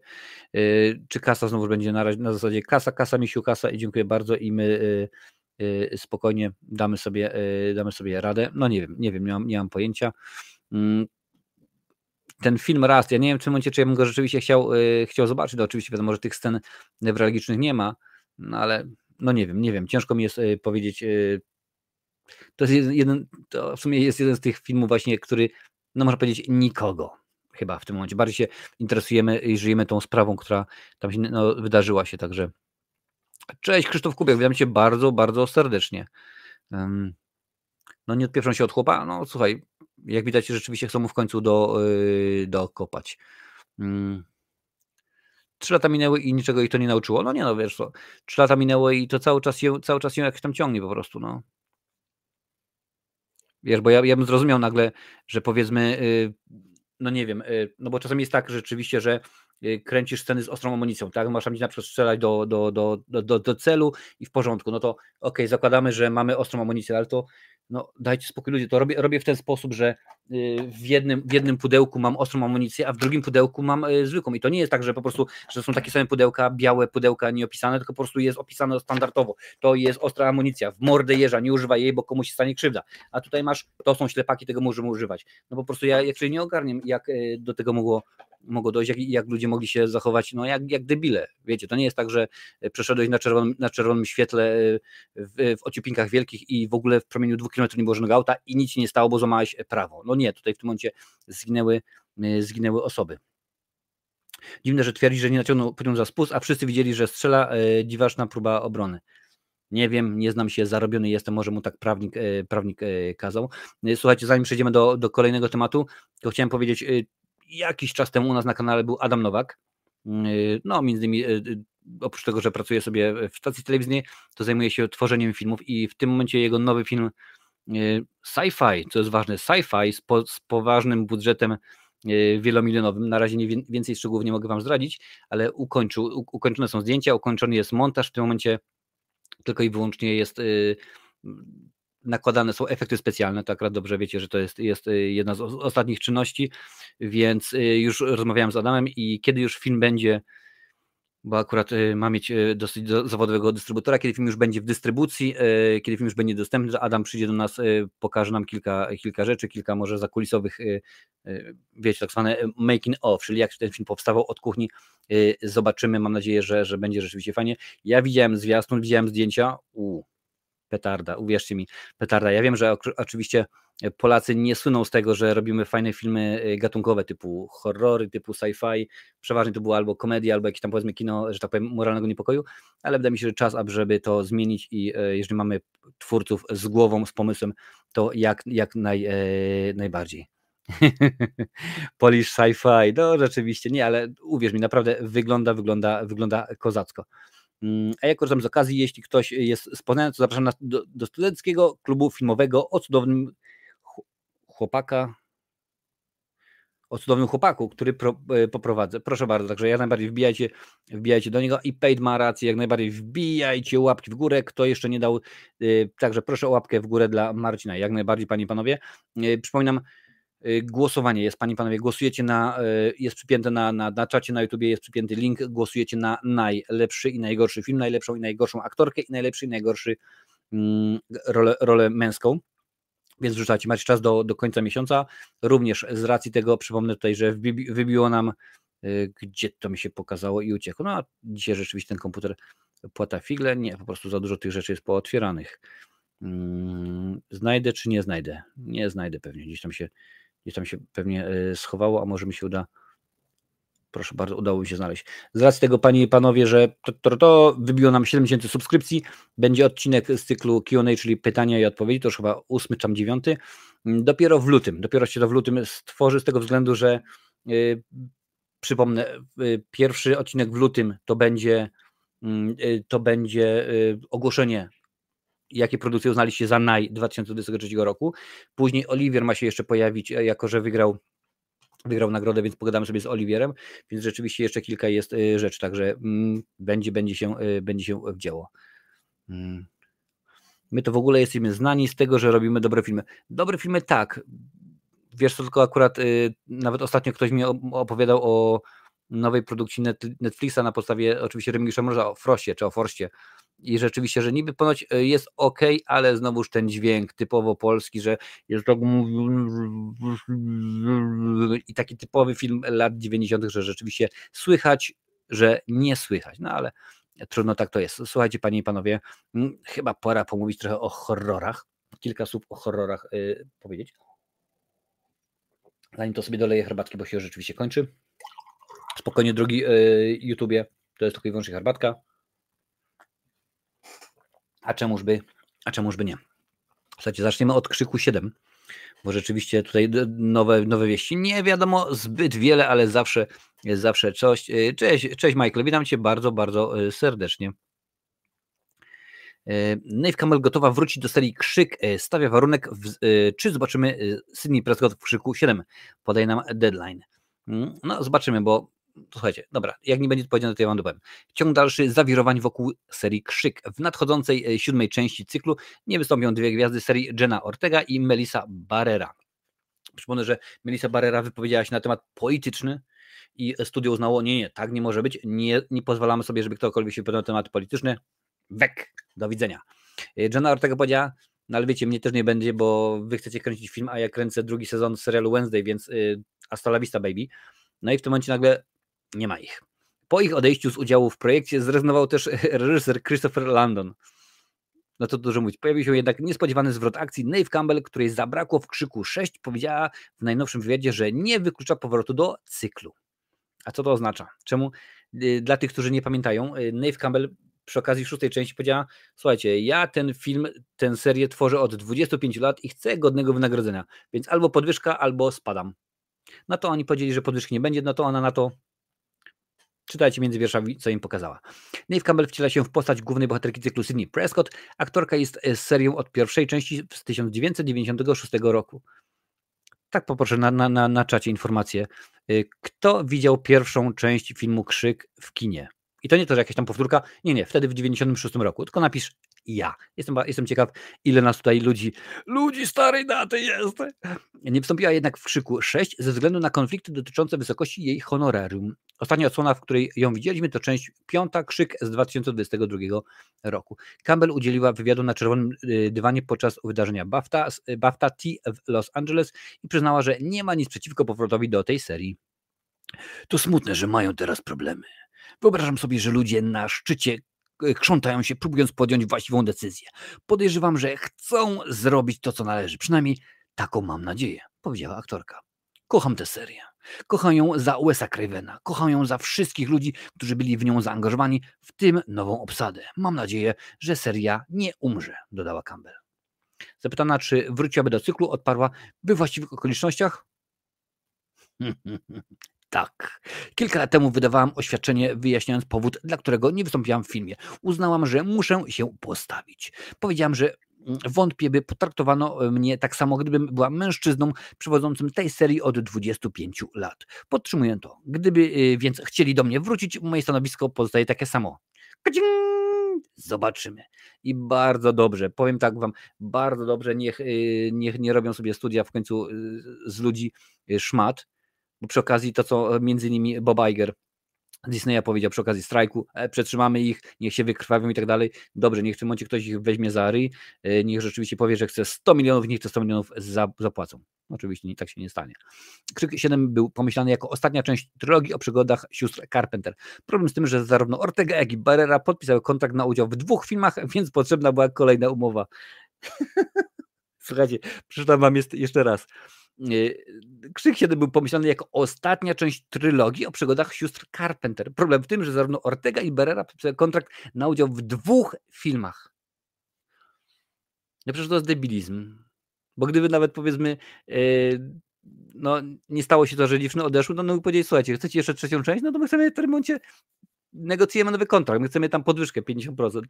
[SPEAKER 1] Y, czy kasa znowu będzie na, na zasadzie kasa, kasa, misiu, kasa i dziękuję bardzo i my spokojnie damy sobie, damy sobie radę. No nie wiem, nie wiem, nie mam, nie mam pojęcia. Mm, ten film raz, ja nie wiem w tym momencie, czy ja bym go rzeczywiście chciał, chciał zobaczyć, no oczywiście wiadomo, że tych scen newralgicznych nie ma, no ale no nie wiem, nie wiem, ciężko mi jest yy, powiedzieć, yy, to jest jeden, to w sumie jest jeden z tych filmów właśnie, który, no można powiedzieć, nikogo chyba w tym momencie, bardziej się interesujemy i żyjemy tą sprawą, która tam się no, wydarzyła się, także cześć Krzysztof Kubiak, witam Cię bardzo, bardzo serdecznie. No nie odpieprzą się od chłopa, no słuchaj, jak widać, rzeczywiście chcą mu w końcu do, yy, dokopać. Mm. Trzy lata minęły i niczego ich to nie nauczyło. No nie no, wiesz co, trzy lata minęły i to cały czas się, cały czas się jakoś tam ciągnie po prostu, no. Wiesz, bo ja, ja bym zrozumiał nagle, że powiedzmy, yy, no nie wiem, yy, no bo czasami jest tak rzeczywiście, że kręcisz sceny z ostrą amunicją, tak? Masz tam na przykład strzelać do, do, do, do, do celu i w porządku. No to okej, okay, zakładamy, że mamy ostrą amunicję, ale to no dajcie spokój ludzie, to robię, robię w ten sposób, że w jednym, w jednym pudełku mam ostrą amunicję, a w drugim pudełku mam zwykłą. I to nie jest tak, że po prostu, że są takie same pudełka, białe pudełka nieopisane, tylko po prostu jest opisane standardowo. To jest ostra amunicja, w mordę jeża, nie używa jej, bo komuś się stanie krzywda. A tutaj masz, to są ślepaki, tego możemy używać. No po prostu ja jeszcze nie ogarniam, jak do tego mogło mogło dojść, jak, jak ludzie mogli się zachować, no jak, jak debile. Wiecie, to nie jest tak, że przeszedłeś na czerwonym, na czerwonym świetle w, w ociepinkach wielkich i w ogóle w promieniu dwóch kilometrów nie było żadnego auta i nic się nie stało, bo złamałeś prawo. No nie, tutaj w tym momencie zginęły, zginęły osoby. Dziwne, że twierdzi, że nie naciągnął pociąg za spust, a wszyscy widzieli, że strzela e, dziwaczna próba obrony. Nie wiem, nie znam się, zarobiony jestem, może mu tak prawnik, e, prawnik e, kazał. Słuchajcie, zanim przejdziemy do, do kolejnego tematu, to chciałem powiedzieć, jakiś czas temu u nas na kanale był Adam Nowak. No, między innymi oprócz tego, że pracuje sobie w stacji telewizyjnej, to zajmuje się tworzeniem filmów i w tym momencie jego nowy film sci-fi, co jest ważne, sci-fi z, po, z poważnym budżetem wielomilionowym. Na razie nie, więcej szczegółów nie mogę Wam zdradzić, ale ukończył, ukończone są zdjęcia, ukończony jest montaż. W tym momencie tylko i wyłącznie jest nakładane są efekty specjalne, to akurat dobrze wiecie, że to jest, jest jedna z ostatnich czynności, więc już rozmawiałem z Adamem i kiedy już film będzie, bo akurat ma mieć dosyć zawodowego dystrybutora, kiedy film już będzie w dystrybucji, kiedy film już będzie dostępny, Adam przyjdzie do nas, pokaże nam kilka, kilka rzeczy, kilka może zakulisowych, wiecie, tak zwane making of, czyli jak ten film powstawał od kuchni, zobaczymy, mam nadzieję, że, że będzie rzeczywiście fajnie. Ja widziałem zwiastun, widziałem zdjęcia, u petarda, uwierzcie mi, petarda. Ja wiem, że oczywiście Polacy nie słyną z tego, że robimy fajne filmy y, gatunkowe typu horrory, typu sci-fi, przeważnie to było albo komedia, albo jakieś tam powiedzmy kino, że tak powiem, moralnego niepokoju, ale wydaje mi się, że czas, aby to zmienić i y, jeżeli mamy twórców z głową, z pomysłem, to jak, jak naj, e, najbardziej. Polish sci-fi, no rzeczywiście nie, ale uwierz mi, naprawdę wygląda, wygląda, wygląda kozacko. Mm, a ja korzystam z okazji, jeśli ktoś jest z Poznania, to zapraszam do, do studenckiego klubu filmowego o cudownym chłopaka, o cudownym chłopaku, który pro, e, poprowadzę. Proszę bardzo, także jak najbardziej wbijajcie, wbijajcie do niego i Paid ma rację, jak najbardziej wbijajcie łapki w górę, kto jeszcze nie dał, e, także proszę o łapkę w górę dla Marcina, jak najbardziej panie i panowie. E, przypominam, głosowanie jest, Panie i Panowie, głosujecie na, y, jest przypięte na, na, na czacie na YouTubie, jest przypięty link, głosujecie na najlepszy i najgorszy film, najlepszą i najgorszą aktorkę i najlepszy i najgorszy mm, rolę, rolę męską. Więc wrzucacie, macie czas do, do końca miesiąca. Również z racji tego przypomnę tutaj, że wybiło nam, y, gdzie to mi się pokazało i uciekło. No a dzisiaj rzeczywiście ten komputer płata figle. Nie, po prostu za dużo tych rzeczy jest pootwieranych. Mm, znajdę czy nie znajdę? Nie znajdę pewnie. Gdzieś tam się Gdzieś tam się pewnie e, schowało, a może mi się uda. Proszę bardzo, udało mi się znaleźć. Z racji tego, panie i panowie, że to, to, to wybiło nam 7000 subskrypcji, będzie odcinek z cyklu QA, czyli pytania i odpowiedzi, to już chyba ósmy czy dziewiąty. Mm, dopiero w lutym, dopiero się to w lutym stworzy z tego względu, że yy, przypomnę, yy, pierwszy odcinek w lutym to będzie yy, to będzie ogłoszenie jakie produkcje uznaliście za naj 2023 roku. Później Oliwier ma się jeszcze pojawić, e, jako że wygrał wygrał nagrodę, więc pogadamy sobie z Oliwierem, więc rzeczywiście jeszcze kilka jest e, rzeczy, także mm, będzie, będzie, się, e, będzie się wdziało. Mm. My to w ogóle jesteśmy znani z tego, że robimy dobre filmy. Dobre filmy tak. Wiesz, to tylko akurat nawet ostatnio ktoś mi opowiadał o nowej produkcji Netflixa na podstawie oczywiście Remigisza Morza o Frostie czy o Forstie i rzeczywiście, że niby ponoć e, jest ok, ale znowuż ten dźwięk typowo polski, że jest tak i taki typowy film lat 90., że rzeczywiście słychać, że nie słychać. No ale trudno tak to jest. Słuchajcie, panie i panowie, chyba pora pomówić trochę o horrorach. Kilka słów o horrorach yy, powiedzieć. Zanim to sobie doleję herbatki, bo się rzeczywiście kończy. Spokojnie, drogi yy, YouTubie, to jest tylko i wyłącznie herbatka. A czemuż by, a czemuż by nie. Słuchajcie, zaczniemy od krzyku 7, bo rzeczywiście tutaj nowe, nowe wieści. Nie wiadomo zbyt wiele, ale zawsze zawsze coś. E, cześć, cześć Michael, witam Cię bardzo, bardzo e, serdecznie. E, Nave Campbell gotowa wrócić do serii Krzyk. Stawia warunek, w, czy zobaczymy Sydney Prescott w Krzyku 7. Podaje nam deadline. Mm, no, zobaczymy, bo słuchajcie, dobra, jak nie będzie powiedziane, to ja wam dopowiem. Ciąg dalszy zawirowań wokół serii Krzyk. W nadchodzącej e, siódmej części cyklu nie wystąpią dwie gwiazdy serii Jenna Ortega i Melissa Barrera. Przypomnę, że Melissa Barrera wypowiedziała się na temat polityczny i studio uznało, nie, nie, tak nie może być, nie, nie pozwalamy sobie, żeby ktokolwiek się wypowiadał na temat polityczny, wek, do widzenia. Y, Jenna Ortega powiedziała, no ale wiecie, mnie też nie będzie, bo wy chcecie kręcić film, a ja kręcę drugi sezon serialu Wednesday, więc y, hasta la vista, baby. No i w tym momencie nagle nie ma ich. Po ich odejściu z udziału w projekcie zrezygnował też reżyser Christopher Landon. No to dużo mówić. Pojawił się jednak niespodziewany zwrot akcji. Nave Campbell, której zabrakło w krzyku 6, powiedziała w najnowszym wywiadzie, że nie wyklucza powrotu do cyklu. A co to oznacza? Czemu? Y, dla tych, którzy nie pamiętają, y, Nave Campbell przy okazji szóstej części powiedziała: Słuchajcie, ja ten film, tę serię tworzę od 25 lat i chcę godnego wynagrodzenia, więc albo podwyżka, albo spadam. No to oni powiedzieli, że podwyżki nie będzie, no to ona na to. Czytajcie między wierszami, co im pokazała. Nave Campbell wciela się w postać głównej bohaterki cyklu Sydney Prescott. Aktorka jest z serią od pierwszej części z 1996 roku. Tak poproszę na, na, na, na czacie informację. Y, kto widział pierwszą część filmu Krzyk w kinie? I to nie to, że jakaś tam powtórka. Nie, nie, wtedy w 96 roku. Tylko napisz ja. Jestem, jestem ciekaw, ile nas tutaj ludzi, ludzi starej daty jest. Nie wystąpiła jednak w krzyku 6 ze względu na konflikty dotyczące wysokości jej honorarium. Ostatnia odsłona, w której ją widzieliśmy, to część piąta, krzyk z 2022 roku. Campbell udzieliła wywiadu na czerwonym y, dywanie podczas wydarzenia BAFTA, BAFTA T w Los Angeles i przyznała, że nie ma nic przeciwko powrotowi do tej serii. To smutne, że mają teraz problemy. Wyobrażam sobie, że ludzie na szczycie krzątają się, próbując podjąć właściwą decyzję. Podejrzewam, że chcą zrobić to, co należy. Przynajmniej taką mam nadzieję, powiedziała aktorka. Kocham tę serię. Kocham ją za Wesa Cravena. Kocham ją za wszystkich ludzi, którzy byli w nią zaangażowani, w tym nową obsadę. Mam nadzieję, że seria nie umrze, dodała Campbell. Zapytana, czy wróciłaby do cyklu, odparła, we właściwych okolicznościach? Tak. Kilka lat temu wydawałam oświadczenie wyjaśniając powód, dla którego nie wystąpiłam w filmie. Uznałam, że muszę się postawić. Powiedziałam, że mm, wątpię, by potraktowano e, mnie tak samo, gdybym była mężczyzną przewodzącym tej serii od 25 lat. Podtrzymuję to. Gdyby e, więc chcieli do mnie wrócić, moje stanowisko pozostaje takie samo. Zobaczymy. I bardzo dobrze, powiem tak wam, bardzo dobrze, niech, e, niech nie robią sobie studia w końcu z ludzi szmat, bo przy okazji to, co między innymi Bob Iger Disneya powiedział przy okazji strajku, e, przetrzymamy ich, niech się wykrwawią i tak dalej. Dobrze, niech w tym momencie ktoś ich weźmie za ryj, e, niech rzeczywiście powie, że chce 100 milionów, niech te 100 milionów za, zapłacą. Oczywiście tak się nie stanie. Krzyk 7 był pomyślany jako ostatnia część trylogii o przygodach sióstr Carpenter. Problem z tym, że zarówno Ortega, jak i Barrera podpisały kontrakt na udział w dwóch filmach, więc potrzebna była kolejna umowa. Słuchajcie, przeczytam wam jeszcze raz. Y, Krzyk 7 był pomyślany jako ostatnia część trylogii o przygodach sióstr Carpenter. Problem w tym, że zarówno Ortega i Barrera podpisali kontrakt na udział w dwóch filmach. No przecież to jest debilizm. Bo gdyby nawet powiedzmy, yy, no nie stało się to, że dziewczyny odeszły, no, no powiedzieli, słuchajcie, chcecie jeszcze trzecią część, no to my chcemy w tym momencie negocjujemy nowy kontrakt, my chcemy tam podwyżkę 50%.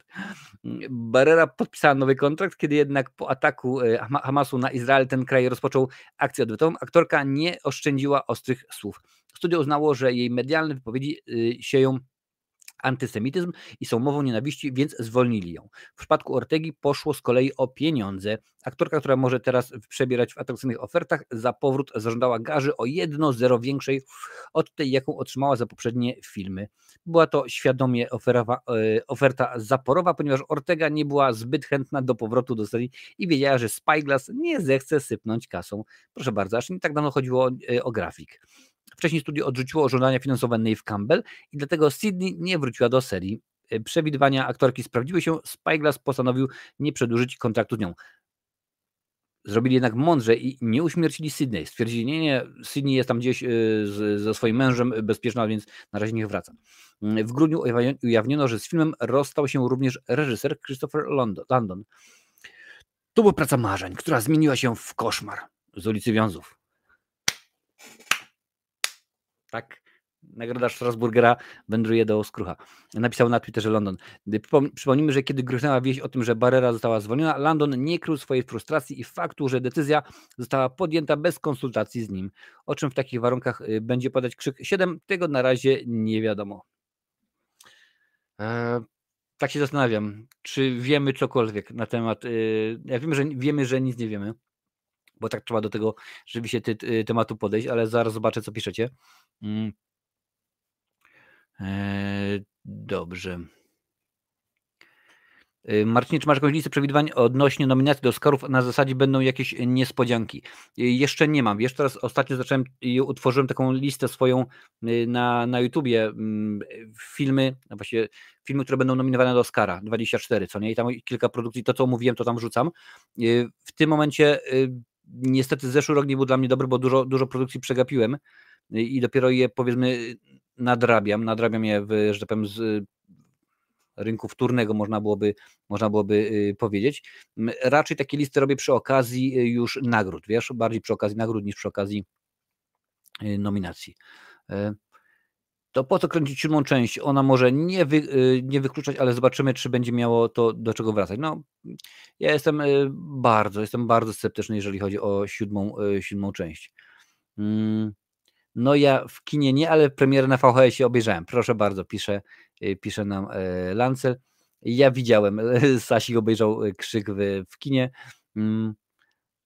[SPEAKER 1] Barrera podpisała nowy kontrakt, kiedy jednak po ataku e, Hamasu na Izrael ten kraj rozpoczął akcję odwetową, aktorka nie oszczędziła ostrych słów. Studio uznało, że jej medialne wypowiedzi y, sieją antysemityzm i są mową nienawiści, więc zwolnili ją. W przypadku Ortegi poszło z kolei o pieniądze. Aktorka, która może teraz przebierać w atrakcyjnych ofertach, za powrót zażądała garzy o jedno zero większej od tej, jaką otrzymała za poprzednie filmy. Była to świadomie oferowa, e, oferta zaporowa, ponieważ Ortega nie była zbyt chętna do powrotu do serii i wiedziała, że Spyglass nie zechce sypnąć kasą. Proszę bardzo, aż nie tak dawno chodziło o, e, o grafik. Wcześniej studio odrzuciło żądania finansowe Nave Campbell i dlatego Sydney nie wróciła do serii. E, przewidywania aktorki sprawdziły się, Spyglass postanowił nie przedłużyć kontraktu z nią. Zrobili jednak mądrze i nie uśmiercili Sydney. Stwierdzili, nie, nie, Sydney jest tam gdzieś e, z, ze swoim mężem bezpieczna, więc na razie niech wraca. Mm, w grudniu ujawniono, że z filmem rozstał się również reżyser Christopher London. To była praca marzeń, która zmieniła się w koszmar z ulicy Wiązów tak? Nagroda Strasburgera wędruje do Skrucha. Napisał na Twitterze London. Przypomnijmy, że kiedy gruchnęła wieść o tym, że Barrera została zwolniona, London nie krył swojej frustracji i faktu, że decyzja została podjęta bez konsultacji z nim. O czym w takich warunkach y, będzie podać krzyk 7, tego na razie nie wiadomo. Eee, tak się zastanawiam, czy wiemy cokolwiek na temat. Yy, ja wiem, że wiemy, że nic nie wiemy. Bo tak trzeba do tego rzeczywiście ty, ty, tematu podejść, ale zaraz zobaczę, co piszecie. Mm. Eee, dobrze. Y, Marcinie, czy masz jakąś listę przewidywań odnośnie nominacji do Oscarów? Na zasadzie będą jakieś niespodzianki. Y, jeszcze nie mam. Wiesz, teraz ostatnio zacząłem i utworzyłem taką listę swoją y, na, na YouTubie. Mm, filmy, no właśnie filmy, które będą nominowane do Oscara 24, co nie? I tam kilka produkcji, to co mówiłem, to tam wrzucam. W tym momencie niestety zeszły rok nie był dla mnie dobry, bo dużo, dużo produkcji przegapiłem i dopiero je powiedzmy nadrabiam, nadrabiam je w, że tak powiem, z rynku wtórnego, można byłoby, można byłoby y, powiedzieć. Raczej takie listy robię przy okazji y, już nagród, wiesz, bardziej przy okazji nagród niż przy okazji y, nominacji. To po co kręcić siódmą część? Ona może nie, wy, nie wykluczać, ale zobaczymy, czy będzie miało to do czego wracać. No, ja jestem bardzo, jestem bardzo sceptyczny, jeżeli chodzi o siódmą, siódmą część. Mm, no ja w kinie nie, ale premierę na VHS-ie obejrzałem. Proszę bardzo, pisze, y, pisze nam Lancel. Ja widziałem, Sasik obejrzał krzyk w, w kinie, mm,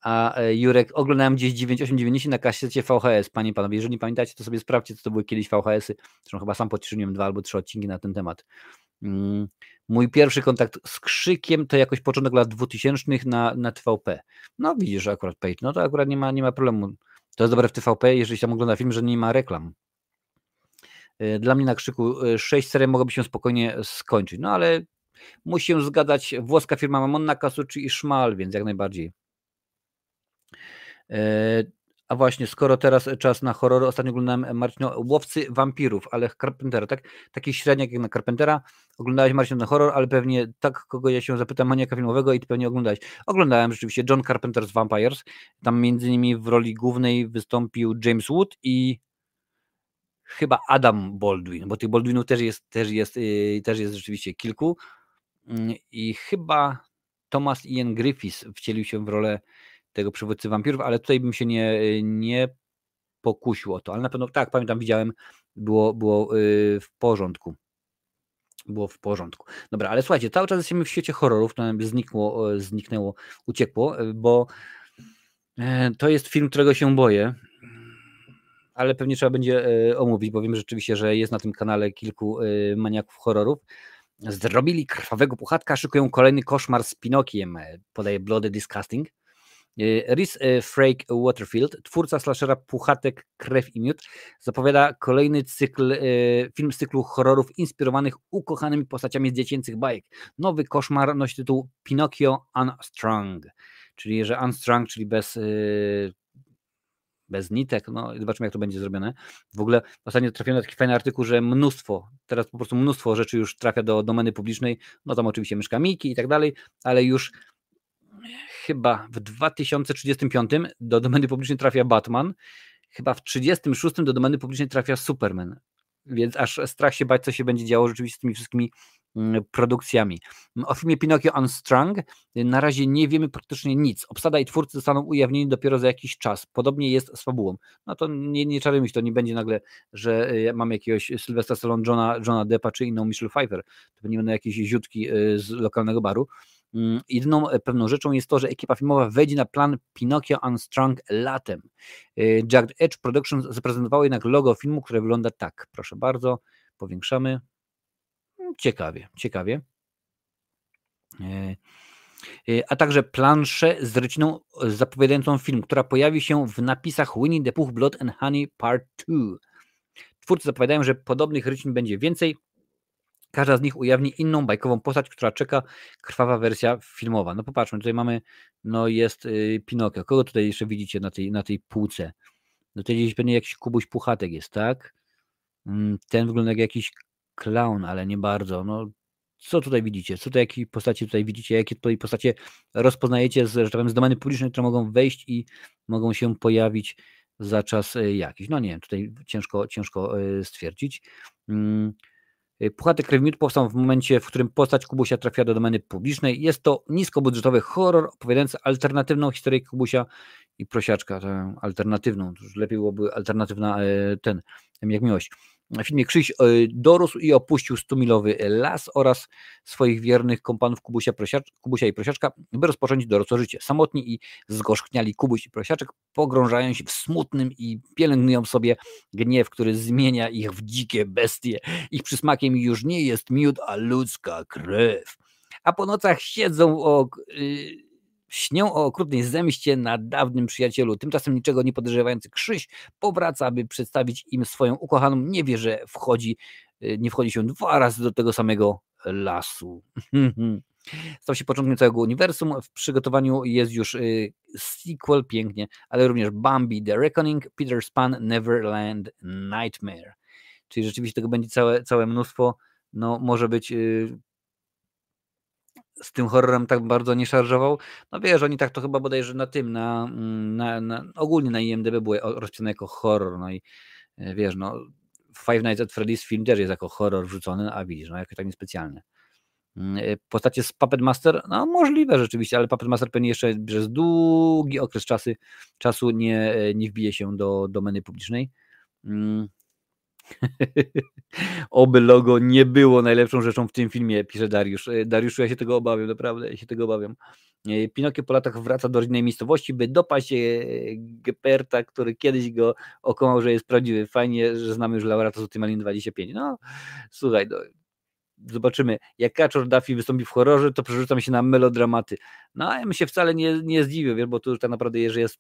[SPEAKER 1] a e, Jurek oglądałem gdzieś 9890 na kasecie VHS. Panie i panowie, jeżeli pamiętacie, to sobie sprawdźcie, co to były kiedyś VHS-y. Zresztą chyba sam podtrzymałem dwa albo trzy odcinki na ten temat. Mm, mój pierwszy kontakt z krzykiem to jakoś początek lat 2000 na, na TVP. No widzisz akurat Page, no to akurat nie ma, nie ma problemu. To jest dobre w TVP, jeżeli się tam ogląda film, że nie ma reklam. E, dla mnie na krzyku 6 e, serii mogłoby się spokojnie skończyć. No ale musi się zgadzać włoska firma Mamonna Casucci i Szmal, więc jak najbardziej. E, a właśnie, skoro teraz czas na horrory, ostatnio oglądałem Marcino Łowcy Wampirów, ale Carpentera, tak? Taki średniak jak na Carpentera. Oglądałeś Marcin ten horror, ale pewnie tak, kogo ja się zapytam, maniaka filmowego i ty pewnie oglądałeś. Oglądałem rzeczywiście John Carpenter's Vampires. Tam między innymi w roli głównej wystąpił James Wood i chyba Adam Baldwin, bo tych Baldwinów też jest, też jest, yy, też jest rzeczywiście kilku. Yy, I chyba Thomas Ian Griffiths wcielił się w rolę tego przywódcy wampirów, ale tutaj bym się nie, nie pokusił o to, ale na pewno tak, pamiętam, widziałem, było, było y, w porządku. Było w porządku. Dobra, ale słuchajcie, cały czas jesteśmy w świecie horrorów, to nam znikło, zniknęło, uciekło, y, bo e, to jest film, którego się boję, ale pewnie trzeba będzie e, omówić, bo wiem rzeczywiście, że jest na tym kanale kilku maniaków horrorów. Zrobili krwawego puchatka, szykują kolejny koszmar z Pinokiem, e, podaje Bloody Disgusting. Y, Rhys y, Frake Waterfield, twórca slashera Puchatek, Krew i Miód, zapowiada kolejny cykl, y, film z cyklu horrorów inspirowanych ukochanymi postaciami z dziecięcych bajek. Nowy koszmar nosi tytuł Pinocchio Unstrung, czyli że Unstrung, czyli bez bez nitek, no zobaczymy jak to będzie zrobione. W ogóle ostatnio trafiłem na taki fajny artykuł, że mnóstwo, teraz po prostu mnóstwo rzeczy już trafia do domeny publicznej, no tam oczywiście mieszka Miki i tak dalej, ale już chyba w 2035 do domeny publicznej trafia Batman, chyba w 36 do domeny publicznej trafia Superman. Więc aż strach się bać, co się będzie działo rzeczywiście z tymi wszystkimi mm, produkcjami. O filmie Pinocchio Unstrung na razie nie wiemy praktycznie nic. Obsada i twórcy zostaną ujawnieni dopiero za jakiś czas. Podobnie jest z fabułą. No to nie, nie czarujmy się, to nie będzie nagle, że y, mamy jakiegoś Sylwestra Stallone, Johna, Johna Deppa czy inną Michelle Pfeiffer. To będą jakieś ziutki y, z lokalnego baru. Mm, jedyną e, pewną rzeczą jest to, że ekipa filmowa wejdzie na plan Pinocchio Unstrung latem. E, Jagged Edge Productions zaprezentowało jednak logo filmu, które wygląda tak. Proszę bardzo, powiększamy. Mm, ciekawie, ciekawie. E, a także planszę z ryciną zapowiadającą film, która pojawi się w napisach Winnie the Pooh Blood and Honey Part 2. Twórcy zapowiadają, że podobnych rycin będzie więcej, Każda z nich ujawni inną bajkową postać, która czeka krwawa wersja filmowa. No popatrzmy, tutaj mamy, no jest yy, Pinokio. Kogo tutaj jeszcze widzicie na tej, na tej półce? No tutaj gdzieś pewnie jakiś Kubuś Puchatek jest, tak? Mm, ten wygląda jak jakiś clown, ale nie bardzo. No co tutaj widzicie? Co to jakie postacie tutaj widzicie? Jakie tutaj postacie rozpoznajecie z, że tak powiem, z domeny publicznej, które mogą wejść i mogą się pojawić za czas y, jakiś? No nie wiem, tutaj ciężko, ciężko y, stwierdzić. Y, Puchaty Krew Miód powstał w momencie, w którym postać Kubusia trafia do domeny publicznej. Jest to niskobudżetowy horror opowiadający alternatywną historię Kubusia i prosiaczka, tę alternatywną. Już lepiej byłoby alternatywna e, ten, jak miłość. Filmie Krzyś e, dorósł i opuścił stumilowy las oraz swoich wiernych kompanów Kubusia, Prosiacz, Kubusia i Prosiaczka, by rozpocząć dorosłe życie. Samotni i zgorzkniali Kubuś i Prosiaczek pogrążają się w smutnym i pielęgnują sobie gniew, który zmienia ich w dzikie bestie. Ich przysmakiem już nie jest miód, a ludzka krew. A po nocach siedzą o... Yy, Śnią o okrutnej zemście na dawnym przyjacielu. Tymczasem niczego nie podejrzewający Krzyś powraca, aby przedstawić im swoją ukochaną. Nie wie, że wchodzi, y, nie wchodzi się dwa razy do tego samego lasu. Stał się początkiem całego uniwersum. W przygotowaniu jest już y, sequel, pięknie, ale również Bambi The Reckoning, Peter's Pan, Neverland Nightmare. Czyli rzeczywiście tego będzie całe, całe mnóstwo. No, może być y, z tym horrorem tak bardzo nie szarżował. No wiesz, oni tak to chyba bodajże na tym, na, mm, na, na ogólnie na IMDB były rozpisane jako horror, no i e, wiesz, no Five Nights at Freddy's film też jest jako horror wrzucony, a widzisz, no jakoś tak niespecjalnie. Mm, e, postacie z Puppet Master, no możliwe rzeczywiście, ale Puppet Master pewnie jeszcze przez długi okres czasy, czasu nie, e, nie wbije się do domeny publicznej. Oby logo nie było najlepszą rzeczą w tym filmie, pisze Dariusz. E, Dariuszu, ja się tego obawiam, naprawdę, ja się tego obawiam. E, Pinokio po latach wraca do rodzinnej miejscowości, by dopaść e, Geperta, który kiedyś go okomał, że jest prawdziwy. Fajnie, że znamy już laureata z Ultimalin 25. No, słuchaj, no, zobaczymy. Jak Kaczor Duffy wystąpi w horrorze, to przerzucam się na melodramaty. No, a ja bym się wcale nie, nie zdziwił, wiesz, bo tu już tak naprawdę, jeżeli jest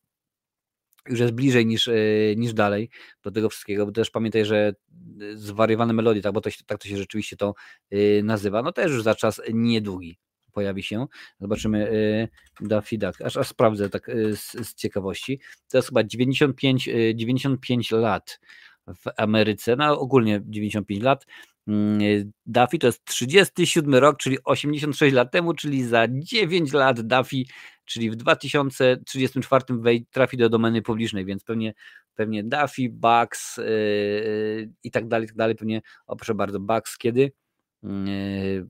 [SPEAKER 1] już jest bliżej niż, e, niż dalej do tego wszystkiego, bo też pamiętaj, że e, zwariowane melodie, tak, bo to, tak to się rzeczywiście to e, nazywa, no też już za czas niedługi pojawi się. Zobaczymy Daffy Duck, aż, aż sprawdzę tak z, z, ciekawości. To jest chyba 95, 95 lat w Ameryce, no ogólnie 95 lat. Mm, Daffy to jest 37 rok, czyli 86 lat temu, czyli za 9 lat Daffy czyli w 2034 wej trafi do domeny publicznej, więc pewnie, pewnie Duffy, Bugs yy, i tak dalej, tak dalej, pewnie, o proszę bardzo, Bugs kiedy? Yy,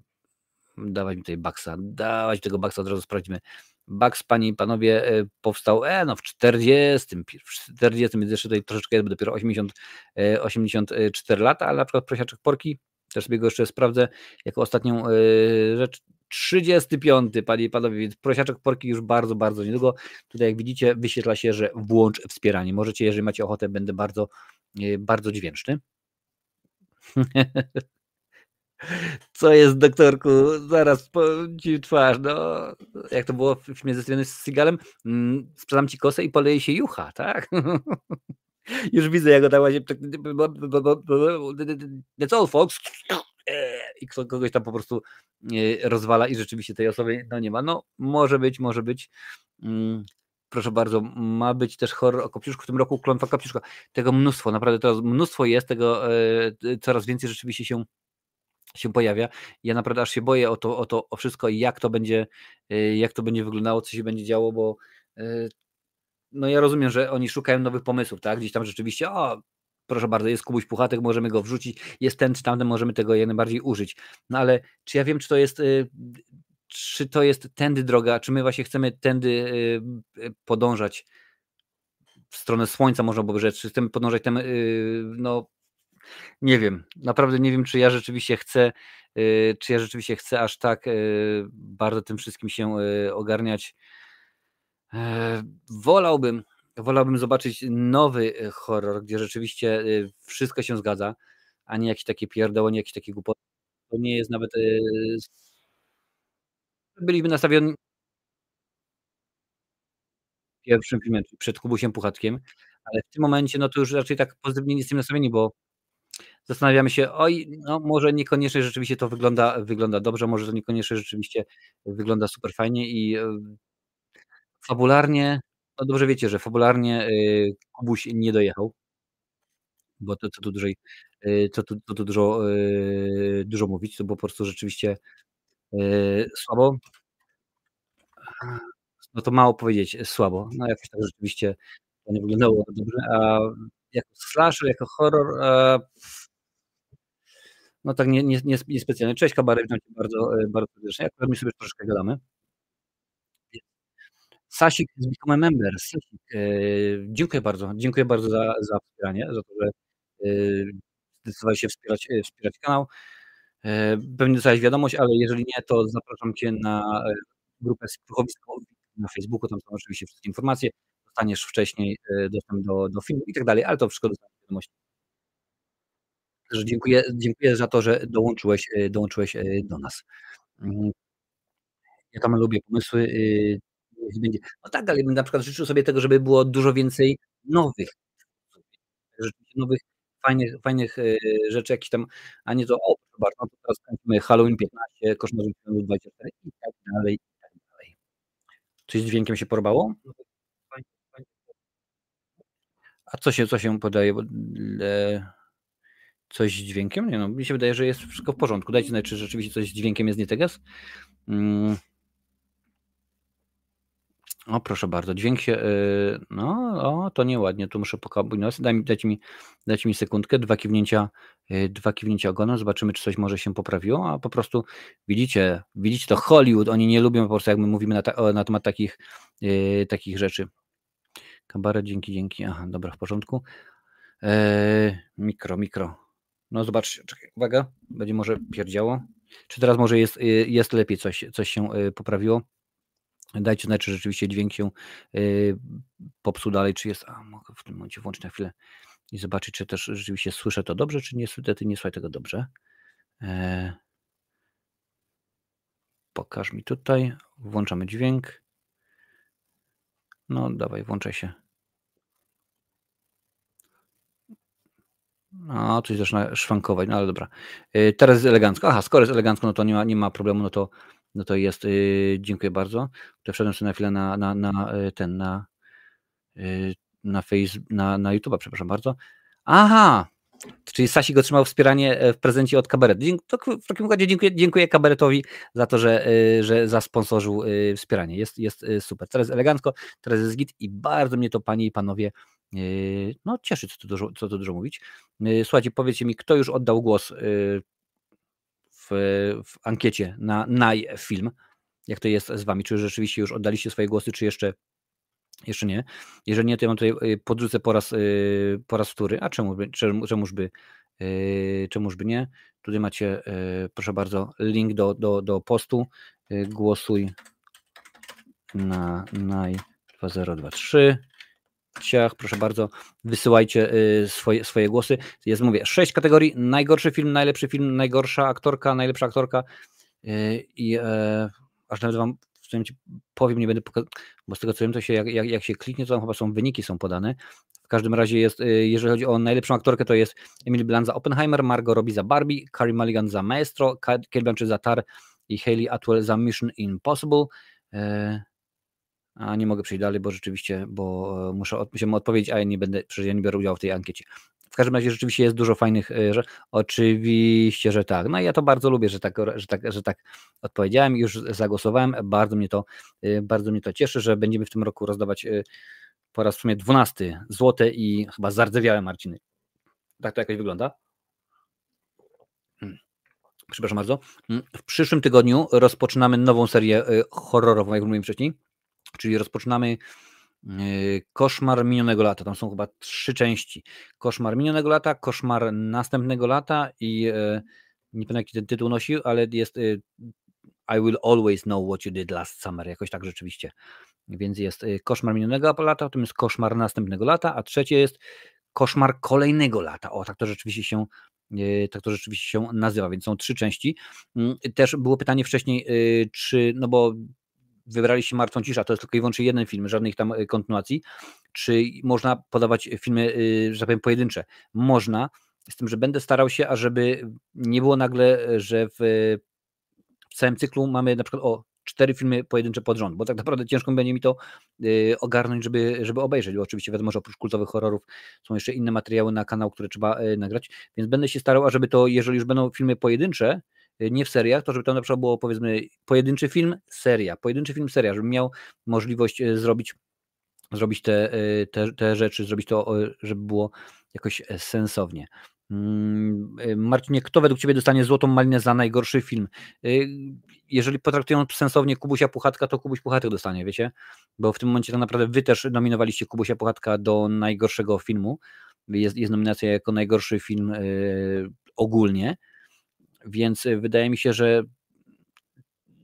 [SPEAKER 1] dawać mi tutaj Bugsa, dawać tego Bugsa, od razu sprawdzimy. Bugs, panie i panowie, yy, powstał e, no w 40, w 40, więc jeszcze tutaj troszeczkę jest, bo dopiero 80, 84 yy, lata, ale na przykład Prosiaczek Porki, też sobie go jeszcze sprawdzę, jako ostatnią yy, rzecz, 35, panie i panowie, więc prosiaczek porki już bardzo, bardzo niedługo. Tutaj jak widzicie wyświetla się, że włącz wspieranie. Możecie, jeżeli macie ochotę, będę bardzo, e, bardzo dźwięczny. Co jest, doktorku? Zaraz ci twarz. No, jak to było w filmie ze Stevenem Seagalem? Mm, sprzedam ci kosę i poleje się jucha, tak? Już widzę, jak go tak właśnie... That's all, folks i kogoś tam po prostu e, rozwala i rzeczywiście tej osoby no nie ma. No może być, może być. Mm, proszę bardzo, ma być też horror o Kopciuszku w tym roku, klątwa Kopciuszka. Tego mnóstwo, naprawdę teraz mnóstwo jest, tego e, coraz więcej rzeczywiście się się pojawia. Ja naprawdę aż się boję o to, o to o wszystko i jak to będzie, e, jak to będzie wyglądało, co się będzie działo, bo no ja rozumiem, że oni szukają nowych pomysłów, tak? Gdzieś tam rzeczywiście, o, proszę bardzo, jest Kubuś Puchatek, możemy go wrzucić, jest ten czy tamten, możemy tego jak najbardziej użyć. No ale czy ja wiem, czy to jest y, czy to jest tędy droga, czy my właśnie chcemy tędy y, y, podążać w stronę słońca, można by rzec, czy chcemy podążać tem, no nie wiem, naprawdę nie wiem, czy ja rzeczywiście chcę, czy ja rzeczywiście chcę aż tak bardzo tym wszystkim się ogarniać. E, wolałbym, wolałbym zobaczyć nowy e, horror, gdzie rzeczywiście e, wszystko się zgadza, a nie jakieś takie pierdoły, nie jakieś takie głupoty. To nie jest nawet. E, byliśmy nastawieni. Pierwszym filmie przed Kubusiem Puchatkiem, ale w tym momencie, no to już raczej tak pozytywnie nie jesteśmy nastawieni, bo zastanawiamy się, oj, no może niekoniecznie rzeczywiście to wygląda, wygląda dobrze, może to niekoniecznie rzeczywiście wygląda super fajnie i fabularnie no dobrze wiecie, że fabularnie, y, Kubuś nie dojechał. Bo to co tu dłużej, y, tu dużo, y, dużo mówić, to było po prostu rzeczywiście, słabo. No to mało powiedzieć, słabo. No jakoś tak rzeczywiście to nie wyglądało to dobrze, a jako slasher, jako horror, no tak nie nie nie niespecjalnie. Cześć cię bardzo, bardzo serdecznie. Akurat my sobie troszeczkę gadamy. Sasik has become a member. Sasik, e, dziękuję bardzo. Dziękuję bardzo za za wspieranie, za to, że, e, zdecydowałeś się wspierać, wspierać kanał. Pewnie dostałeś wiadomość, ale jeżeli nie, to zapraszam Cię na grupę Skruchowisko na Facebooku, tam są oczywiście wszystkie informacje, dostaniesz wcześniej dostęp do, do filmu i tak dalej, ale to wszystko dostaniesz wiadomości. Także dziękuję, dziękuję za to, że dołączyłeś, dołączyłeś do nas. Mm. Ja tam lubię pomysły, yy, będzie no tak, ale ja bym na przykład życzył sobie tego, żeby było dużo więcej nowych nowych, fajnych fajnych, yy, rzeczy jakichś tam, a nie to: "O proszę no to teraz kręcimy Halloween 15, Koszmary w Cyrku 24" i tak dalej, i tak dalej. Coś z dźwiękiem się porwało? A co się co się podaje, coś z dźwiękiem? Nie no, mi się wydaje, że jest wszystko w porządku. Dajcie znać, czy rzeczywiście coś z dźwiękiem jest nie teges. Mm. O, proszę bardzo, dźwięk się, yy, no, o, to nieładnie, tu muszę pokambinować. Daj mi, dajcie mi, dajcie mi sekundkę, dwa kiwnięcia, yy, dwa kiwnięcia ogonem, zobaczymy, czy coś może się poprawiło, a po prostu widzicie, widzicie to Hollywood, oni nie lubią po prostu, jak my mówimy na, ta, na temat takich, yy, takich rzeczy. Kabaret, dzięki, dzięki, aha, dobra, w porządku. Yy, mikro, mikro. No zobaczcie, czekaj, uwaga, będzie może pierdziało. Czy teraz może jest, yy, jest lepiej, coś, coś się yy, poprawiło? Dajcie znać, czy rzeczywiście dźwięk się yy, popsuł dalej, czy jest. A mogę w tym momencie włączyć na chwilę i zobaczyć, czy też rzeczywiście słyszę to dobrze, czy niestety nie słyszę tego dobrze. E... Pokaż mi tutaj. Włączamy dźwięk. No, dawaj, włączaj się. No, coś zaczyna szwankować, no ale dobra. Yy, teraz jest elegancko. Aha, skoro jest elegancko, no to nie ma, nie ma problemu, no to no to jest, yy, dziękuję bardzo. To wszedłem sobie na chwilę na, na, na y, ten, na, yy, na, face, na, na YouTube'a, przepraszam bardzo. Aha, czyli Sasik otrzymał wspieranie e, w prezencie od kabaretu. W takim razie dziękuję, dziękuję kabaretowi za to, że, że zasponsorzył y, wspieranie. Jest, jest y, super. Teraz elegancko, teraz jest git i bardzo mnie to panie i panowie no cieszy, co tu dużo, co tu dużo mówić. Słuchajcie, powiedzcie mi, kto już oddał głos w, w ankiecie na najfilm. Jak to jest z wami? Czy rzeczywiście już oddaliście swoje głosy, czy jeszcze, jeszcze nie? Jeżeli nie, to ja mam tutaj y, podrzucę po raz, y, po raz wtóry. A czemu, czemu, czemuż, by, y, czemuż by nie? Tutaj macie, proszę bardzo, link do, do, do postu. Głosuj na naj 2023 proszę bardzo, wysyłajcie y, swoje, swoje głosy. Jest, mówię, sześć kategorii, najgorszy film, najlepszy film, najgorsza aktorka, najlepsza aktorka y, i e, aż nawet wam w tym powiem, nie będę pokazał, bo z tego co wiem, to się jak, jak, jak się kliknie, to tam chyba są wyniki są podane. W każdym razie jest, y, jeżeli chodzi o najlepszą aktorkę, to jest Emily Blunt za Oppenheimer, Margot Robbie za Barbie, Carey Mulligan za Maestro, Kate Blanchett za Tar i Hayley Atwell za Mission Impossible. E, a nie mogę przejść dalej, bo rzeczywiście, bo e, muszę od, musiałem odpowiedzieć, a ja nie będę, przecież ja nie biorę udziału w tej ankiecie. W każdym razie rzeczywiście jest dużo fajnych e, rzeczy. Oczywiście, że tak. No i ja to bardzo lubię, że tak, że tak, że tak odpowiedziałem już zagłosowałem. Bardzo mnie to, e, bardzo mnie to cieszy, że będziemy w tym roku rozdawać po raz w sumie 12 złote i chyba zardzewiałe Marciny. Tak to jakoś wygląda. Hmm. Przepraszam bardzo. Hmm. W przyszłym tygodniu rozpoczynamy nową serię horrorową, jak mówiłem wcześniej czyli rozpoczynamy yy, koszmar minionego lata. Tam są chyba trzy części. Koszmar minionego lata, koszmar następnego lata i yy, nie pamiętam jaki ten tytuł nosił, ale jest yy, I will always know what you did last summer, jakoś tak rzeczywiście. Więc jest koszmar minionego lata, potem jest koszmar następnego lata, a trzecie jest koszmar kolejnego lata. O, tak to rzeczywiście się tak to rzeczywiście się nazywa, więc są trzy części. Mm, też było pytanie wcześniej, czy, no bo wybraliście Martwą Cisza, to jest tylko i wyłącznie jeden film, żadnych tam y, kontynuacji, czy można podawać filmy, y, że tak powiem, pojedyncze? Można, z tym, że będę starał się, ażeby nie było nagle, że w, w całym cyklu mamy na przykład o cztery filmy pojedyncze pod rząd, bo tak naprawdę ciężko będzie mi to y, ogarnąć, żeby, żeby obejrzeć, bo oczywiście wiadomo, że oprócz kultowych horrorów są jeszcze inne materiały na kanał, które trzeba nagrać, więc będę się starał, ażeby to, jeżeli już będą filmy pojedyncze, Y, nie w seriach, to żeby to na przykład było powiedzmy pojedynczy film, seria, pojedynczy film, seria, żebym miał możliwość y, zrobić zrobić te, y, te, te rzeczy, zrobić to, żeby było jakoś e, sensownie. Mm, Marcinie, kto według Ciebie dostanie Złotą Malinę za najgorszy film? Jeżeli potraktują sensownie Kubusia Puchatka, to Kubuś Puchatek dostanie, wiecie? Bo w tym momencie tak naprawdę Wy też nominowaliście Kubusia Puchatka do najgorszego filmu. jest, jest nominacja jako najgorszy film ogólnie, więc wydaje mi się, że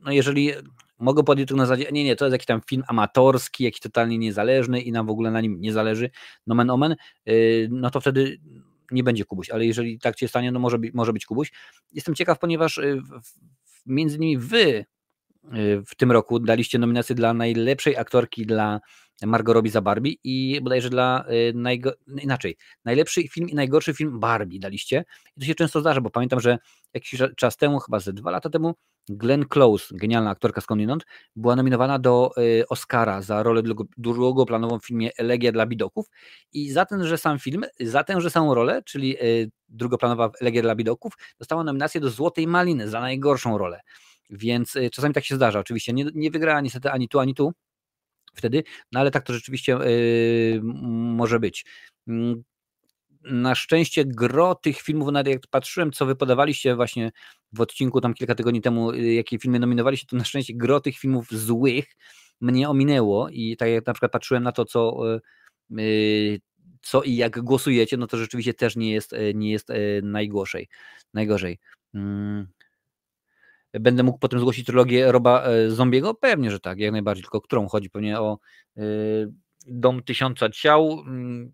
[SPEAKER 1] no jeżeli mogę podjąć to na zasadzie, nie, nie, to jest jakiś tam film amatorski, jakiś totalnie niezależny i nam w ogóle na nim nie zależy, nomen omen, no to wtedy nie będzie Kubuś, ale jeżeli tak się stanie, no może, może być Kubuś. Jestem ciekaw, ponieważ między innymi wy w tym roku daliście nominację dla najlepszej aktorki dla Margot Robbie za Barbie i bodajże dla y, najgo... inaczej, najlepszy film i najgorszy film Barbie daliście. I to się często zdarza, bo pamiętam, że jakiś czas temu, chyba ze dwa lata temu, Glenn Close, genialna aktorka skądinąd, była nominowana do y, Oscara za rolę drugoplanową w filmie Elegia dla bidoków i za ten, że sam film, za tę, że samą rolę, czyli y, drugoplanowa Elegia dla bidoków, dostała nominację do Złotej Maliny za najgorszą rolę. Więc czasami tak się zdarza. Oczywiście nie, nie wygrała niestety ani tu, ani tu, wtedy, no ale tak to rzeczywiście yy, może być. Mm, na szczęście gro tych filmów, nawet jak patrzyłem, co wy podawaliście właśnie w odcinku tam kilka tygodni temu, y, jakie filmy nominowaliście, to na szczęście gro tych filmów złych mnie ominęło i tak jak na przykład patrzyłem na to, co, yy, co i jak głosujecie, no to rzeczywiście też nie jest, nie jest najgorzej. najgorzej. Mm będę mógł potem zgłosić trylogię Roba e, Zombiego? Pewnie, że tak, jak najbardziej, tylko którą chodzi pewnie o y, Dom Tysiąca Ciał, y,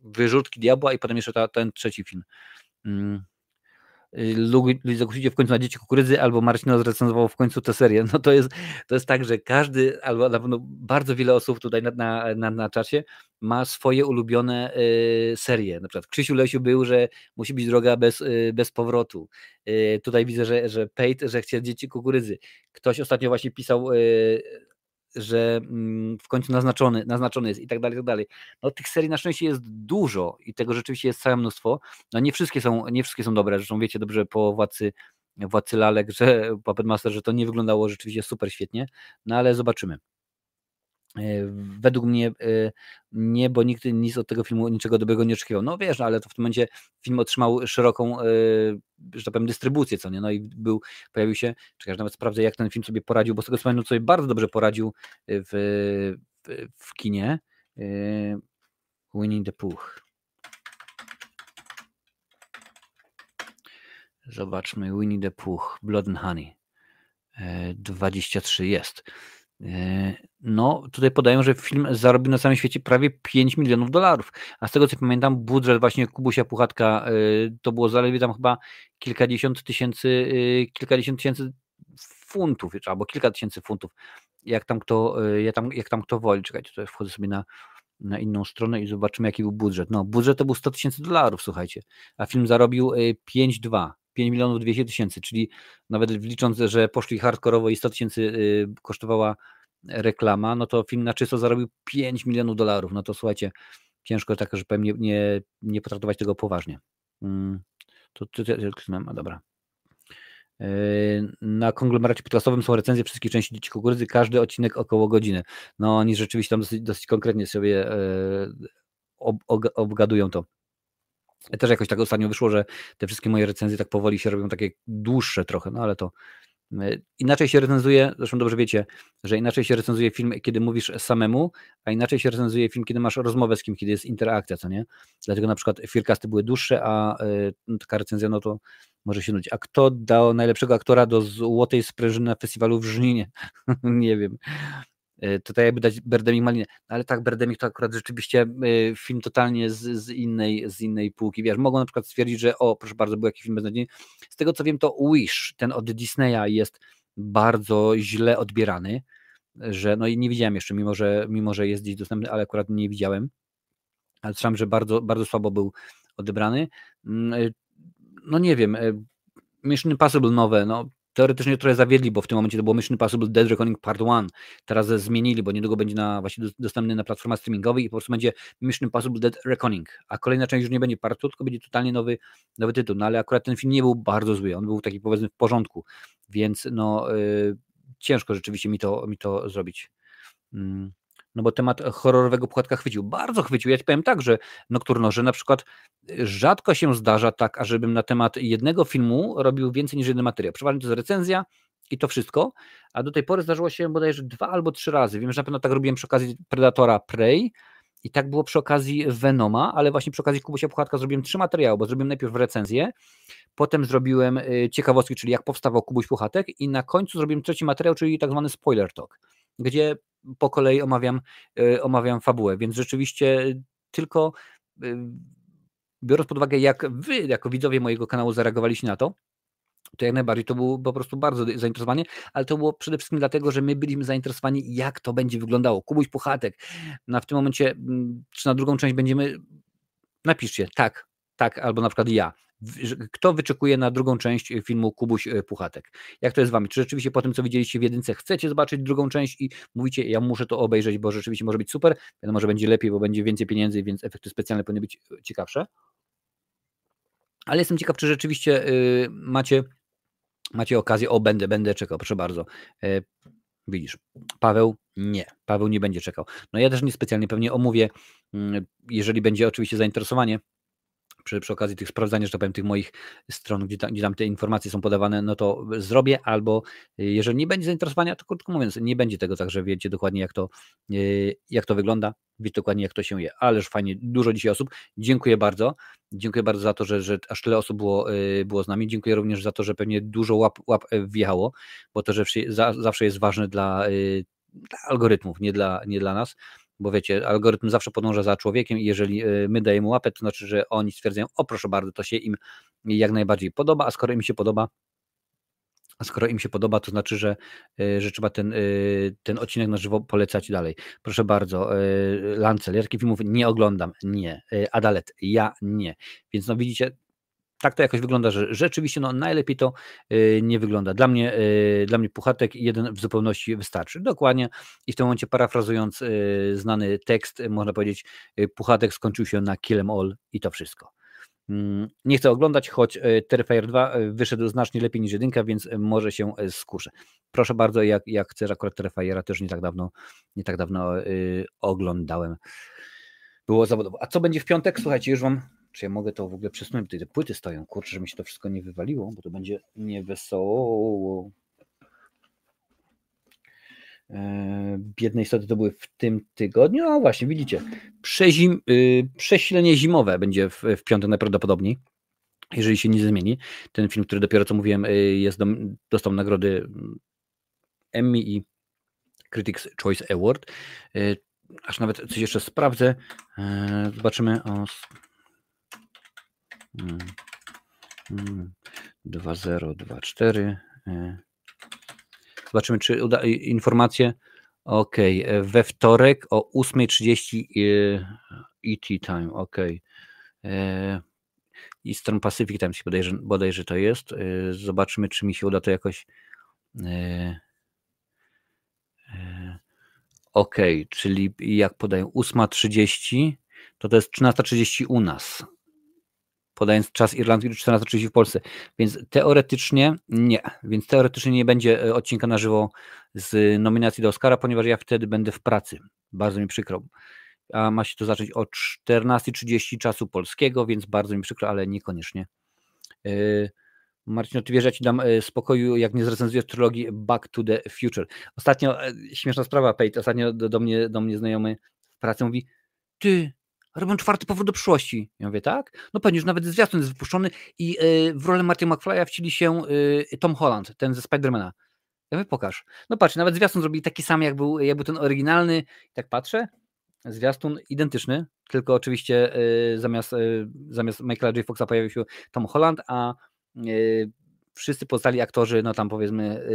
[SPEAKER 1] Wyrzutki Diabła i potem jeszcze ta, ten trzeci film. Y, Ludzie zagłosicie w końcu na Dzieci Kukurydzy, albo Marcin zrecenzował w końcu tę serię. No to jest, to jest tak, że każdy, albo na pewno bardzo wiele osób tutaj na, na, na, na czacie ma swoje ulubione y, serie. Na przykład Krzysiu Lesiu był, że musi być droga bez, y, bez powrotu. Y, tutaj widzę, że, że Pate, że chce Dzieci Kukurydzy. Ktoś ostatnio właśnie pisał że mm, w końcu naznaczony, naznaczony jest i tak dalej, i tak dalej. No tych serii na szczęście jest dużo i tego rzeczywiście jest całe mnóstwo. No nie wszystkie są, nie wszystkie są dobre, zresztą wiecie dobrze po Władcy, Władcy Lalek, że Puppet Master, że to nie wyglądało rzeczywiście super świetnie, no ale zobaczymy. E, według mnie e, nie, bo nikt nic od tego filmu niczego dobrego nie oczekiwał. No wiesz, no, ale to w tym momencie film otrzymał szeroką, e, że tak powiem, dystrybucję, co nie? No i był, pojawił się, czekaj, nawet sprawdzę, jak ten film sobie poradził, bo z tego co pamiętam, sobie bardzo dobrze poradził w, w, w kinie. Winnie the Pooh. Zobaczmy, Winnie the Pooh, Blood and Honey. 23 jest. E, no, tutaj podają, że film zarobił na całym świecie prawie 5 milionów dolarów. A z tego co pamiętam, budżet właśnie Kubusia Puchatka e, to było zaledwie tam chyba kilkadziesiąt tysięcy, e, kilkadziesiąt tysięcy funtów, albo kilka tysięcy funtów. Jak tam kto, jak tam, jak tam kto woli. Czekajcie, tutaj wchodzę sobie na, na inną stronę i zobaczymy, jaki był budżet. No, budżet to był 100 tysięcy dolarów, słuchajcie, a film zarobił 5,2. 5 milionów 200 tysięcy, czyli nawet licząc, że poszli hardkorowo i 100 tysięcy y, kosztowała reklama, no to film na czysto zarobił 5 milionów dolarów. No to słuchajcie, ciężko tak, że powiem, nie, nie, potraktować tego poważnie. Mm, to, to, to, to dobra. Y, na konglomeracie podcastowym są recenzje wszystkich części Dzieci Kukurydzy, każdy odcinek około godziny. No oni rzeczywiście tam dosyć, dosyć konkretnie sobie ob, obgadują to. Też jakoś tak ostatnio wyszło, że te wszystkie moje recenzje tak powoli się robią takie dłuższe trochę, no ale to e, inaczej się recenzuje, zresztą dobrze wiecie, że inaczej się recenzuje film, kiedy mówisz samemu, a inaczej się recenzuje film, kiedy masz rozmowę z kim, kiedy jest interakcja, co nie? Dlatego na przykład filmcasty były dłuższe, a no, taka recenzja, no to może się nudzić. A kto dał najlepszego aktora do Złotej Sprężyny na festiwalu w Żninie? nie wiem. E, tutaj jakby dać Berdemik Malinę, no, ale tak, Berdemik to akurat rzeczywiście e, film totalnie z, z, innej, z innej półki, wiesz, mogą na przykład stwierdzić, że o, proszę bardzo, był jakiś film beznadziejny, z tego co wiem, to Wish, ten od Disneya jest bardzo źle odbierany, że, no i nie widziałem jeszcze, mimo że, mimo że jest gdzieś dostępny, ale akurat nie widziałem, ale słyszałem, że bardzo, bardzo słabo był odebrany, mm, e, no nie wiem, Mission Impossible nowe, no teoretycznie trochę zawiedli, bo w tym momencie to było Mission Impossible Dead Reckoning Part 1. Teraz zmienili, bo niedługo będzie na, właśnie dostępny na platformach streamingowej i po prostu będzie Mission Impossible Dead Reckoning. A kolejna część już nie będzie Part 2, tylko będzie totalnie nowy, nowy tytuł. No ale akurat ten film nie był bardzo zły, on był taki powiedzmy w porządku, więc no yy, ciężko rzeczywiście mi to, mi to zrobić. Yy no bo temat horrorowego płatka chwycił. Bardzo chwycił. Ja ci powiem tak, że Nocturno, że na przykład rzadko się zdarza tak, ażebym na temat jednego filmu robił więcej niż jeden materiał. Przeważnie to jest recenzja i to wszystko, a do tej pory zdarzyło się bodajże dwa albo trzy razy. Wiem, że na pewno tak robiłem przy okazji Predatora Prey, I tak było przy okazji Venoma, ale właśnie przy okazji Kubusia Puchatka zrobiłem trzy materiały, bo zrobiłem najpierw recenzję, potem zrobiłem y, ciekawostki, czyli jak powstawał Kubuś Puchatek i na końcu zrobiłem trzeci materiał, czyli tak zwany spoiler talk, gdzie po kolei omawiam, y, omawiam fabułę, więc rzeczywiście tylko y, biorąc pod uwagę, jak wy, jako widzowie mojego kanału zareagowaliście na to, to jak najbardziej to było po prostu bardzo zainteresowanie, ale to było przede wszystkim dlatego, że my byliśmy zainteresowani, jak to będzie wyglądało. Kubuś Puchatek, na w tym momencie, czy na drugą część będziemy, napiszcie tak, tak, albo na przykład ja. Kto wyczekuje na drugą część filmu Kubuś e, Puchatek? Jak to jest z wami? Czy rzeczywiście po tym, co widzieliście w jedynce, chcecie zobaczyć drugą część i mówicie, ja muszę to obejrzeć, bo rzeczywiście może być super, wiadomo, że będzie lepiej, bo będzie więcej pieniędzy, więc efekty specjalne powinny być e, ciekawsze. Ale jestem ciekaw, czy rzeczywiście macie macie okazję, o będę, będę czekał, proszę bardzo. E, widzisz, Paweł nie, Paweł nie będzie czekał. No ja też niespecjalnie pewnie omówię, mm, jeżeli będzie oczywiście zainteresowanie, przy, przy okazji tych sprawdzania, że tak powiem, tych moich stron, gdzie tam, gdzie tam te informacje są podawane, no to zrobię, albo y, jeżeli nie będzie zainteresowania, to krótko mówiąc, nie będzie tego, także wiecie dokładnie, jak to, y, jak to wygląda, wiecie dokładnie, jak to się je. Ależ fajnie, dużo dzisiaj osób. Dziękuję bardzo. Dziękuję bardzo za to, że, że aż tyle osób było, y, było z nami. Dziękuję również za to, że pewnie dużo łap, łap wjechało, bo to że zawsze jest ważne dla, dla algorytmów, nie dla, nie dla nas bo wiecie, algorytm zawsze podąża za człowiekiem i jeżeli y, my dajemy łapę, to znaczy, że oni stwierdzają, o proszę bardzo, to się im jak najbardziej podoba, a skoro im się podoba, a skoro im się podoba, to znaczy, że, y, że trzeba ten, y, ten odcinek na żywo polecać dalej. Proszę bardzo, Lancel, filmów nie oglądam, nie. Adalet, ja nie. Więc no widzicie, tak to jakoś wygląda, że rzeczywiście no, najlepiej to y, nie wygląda. Dla mnie, y, dla mnie Puchatek jeden w zupełności wystarczy. Dokładnie. I w tym momencie parafrazując y, znany tekst, można powiedzieć, Puchatek skończył się na Kill em All i to wszystko. Mm, nie chcę oglądać, choć Terrifier 2 wyszedł znacznie lepiej niż jedynka, więc może się skuszę. Proszę bardzo, jak, jak chcesz, akurat Terrifiera też nie tak dawno, nie tak dawno oglądałem. Było zawodowo. A co będzie w piątek? Słuchajcie, już wam czy ja mogę to w ogóle przesunąć? Tutaj te płyty stoją, kurczę, że mi się to wszystko nie wywaliło, bo to będzie niewesoło. E, biedne istoty to były w tym tygodniu. No właśnie, widzicie, Przezim, yy, przesilenie zimowe będzie w, w piątek najprawdopodobniej, jeżeli się nie zmieni. Ten film, który dopiero co mówiłem, yy, jest do, dostał nagrody Emmy i Critics Choice Award. Yy, aż nawet coś jeszcze sprawdzę. Zobaczymy. O, 2024. E, zobaczymy, czy uda informację. Ok, e, we wtorek o 8.30 ET e time. Ok. Eastern Pacific Time, bodajże, bodajże to jest. Zobaczymy, czy mi się uda to jakoś. Ok, czyli jak podają 8.30, to to jest 13.30 u nas podając czas Irlandii 14.30 w Polsce. Więc teoretycznie nie. Więc teoretycznie nie będzie e, odcinka na żywo z nominacji do Oscara, ponieważ ja wtedy będę w pracy. Bardzo mi przykro. A ma się to zacząć o 14.30 czasu polskiego, więc bardzo mi przykro, ale niekoniecznie. E, Marcin, ty wiesz, ja ci dam e, spokoju, jak nie zrecenzujesz trylogii Back to the Future. Ostatnio, śmieszna sprawa, Pejt, ostatnio do, do, mnie, do mnie znajomy w pracy mówi, ty, robią czwarty powrót do przyszłości. Ja mówię, tak? No pewnie, już nawet zwiastun jest wypuszczony i yy, w rolę Martin McFly'a wcieli się yy, Tom Holland, ten ze Spidermana. Ja mówię, pokaż. No patrz, nawet zwiastun zrobili taki sam, jak był, jak był ten oryginalny. I tak patrzę, zwiastun identyczny, tylko oczywiście yy, zamiast, zamiast Michaela J. Foxa pojawił się Tom Holland, a wszyscy pozostali aktorzy, no tam powiedzmy,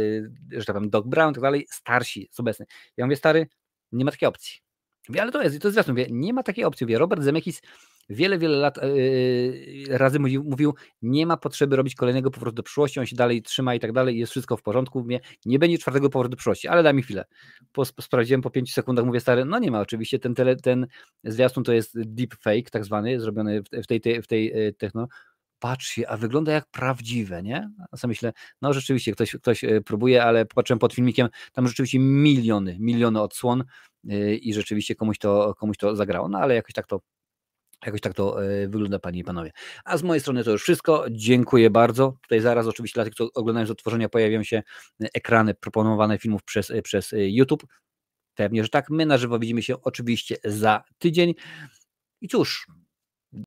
[SPEAKER 1] że tak powiem, Doc Brown i tak dalej, starsi, z obecny. Ja mówię, stary, nie ma takiej opcji. Wie, ale to jest, to jest jasne. Wie, nie ma takiej opcji. Wie, Robert Zemeckis wiele, wiele lat yy, razy mówił, mówił, nie ma potrzeby robić kolejnego powrotu do przyszłości, on się dalej trzyma i tak dalej, jest wszystko w porządku. Mówię, nie będzie czwartego powrotu do przyszłości, ale daj mi chwilę. Po, sprawdziłem po pięciu sekundach, mówię stary, no nie ma oczywiście, ten, tele, ten zwiastun to jest deep fake tak zwany, zrobiony w, tej, tej, w tej e, techno patrzcie, a wygląda jak prawdziwe, nie? A sobie myślę, no rzeczywiście ktoś, ktoś próbuje, ale popatrzyłem pod filmikiem, tam rzeczywiście miliony, miliony odsłon i rzeczywiście komuś to, komuś to zagrało, no ale jakoś tak to Jakoś tak to e, wygląda, panie i panowie. A z mojej strony to już wszystko. Dziękuję bardzo. Tutaj zaraz oczywiście dla tych, co oglądają z odtworzenia, pojawią się ekrany proponowane filmów przez, przez YouTube. Pewnie, że tak. My na żywo widzimy się oczywiście za tydzień. I cóż,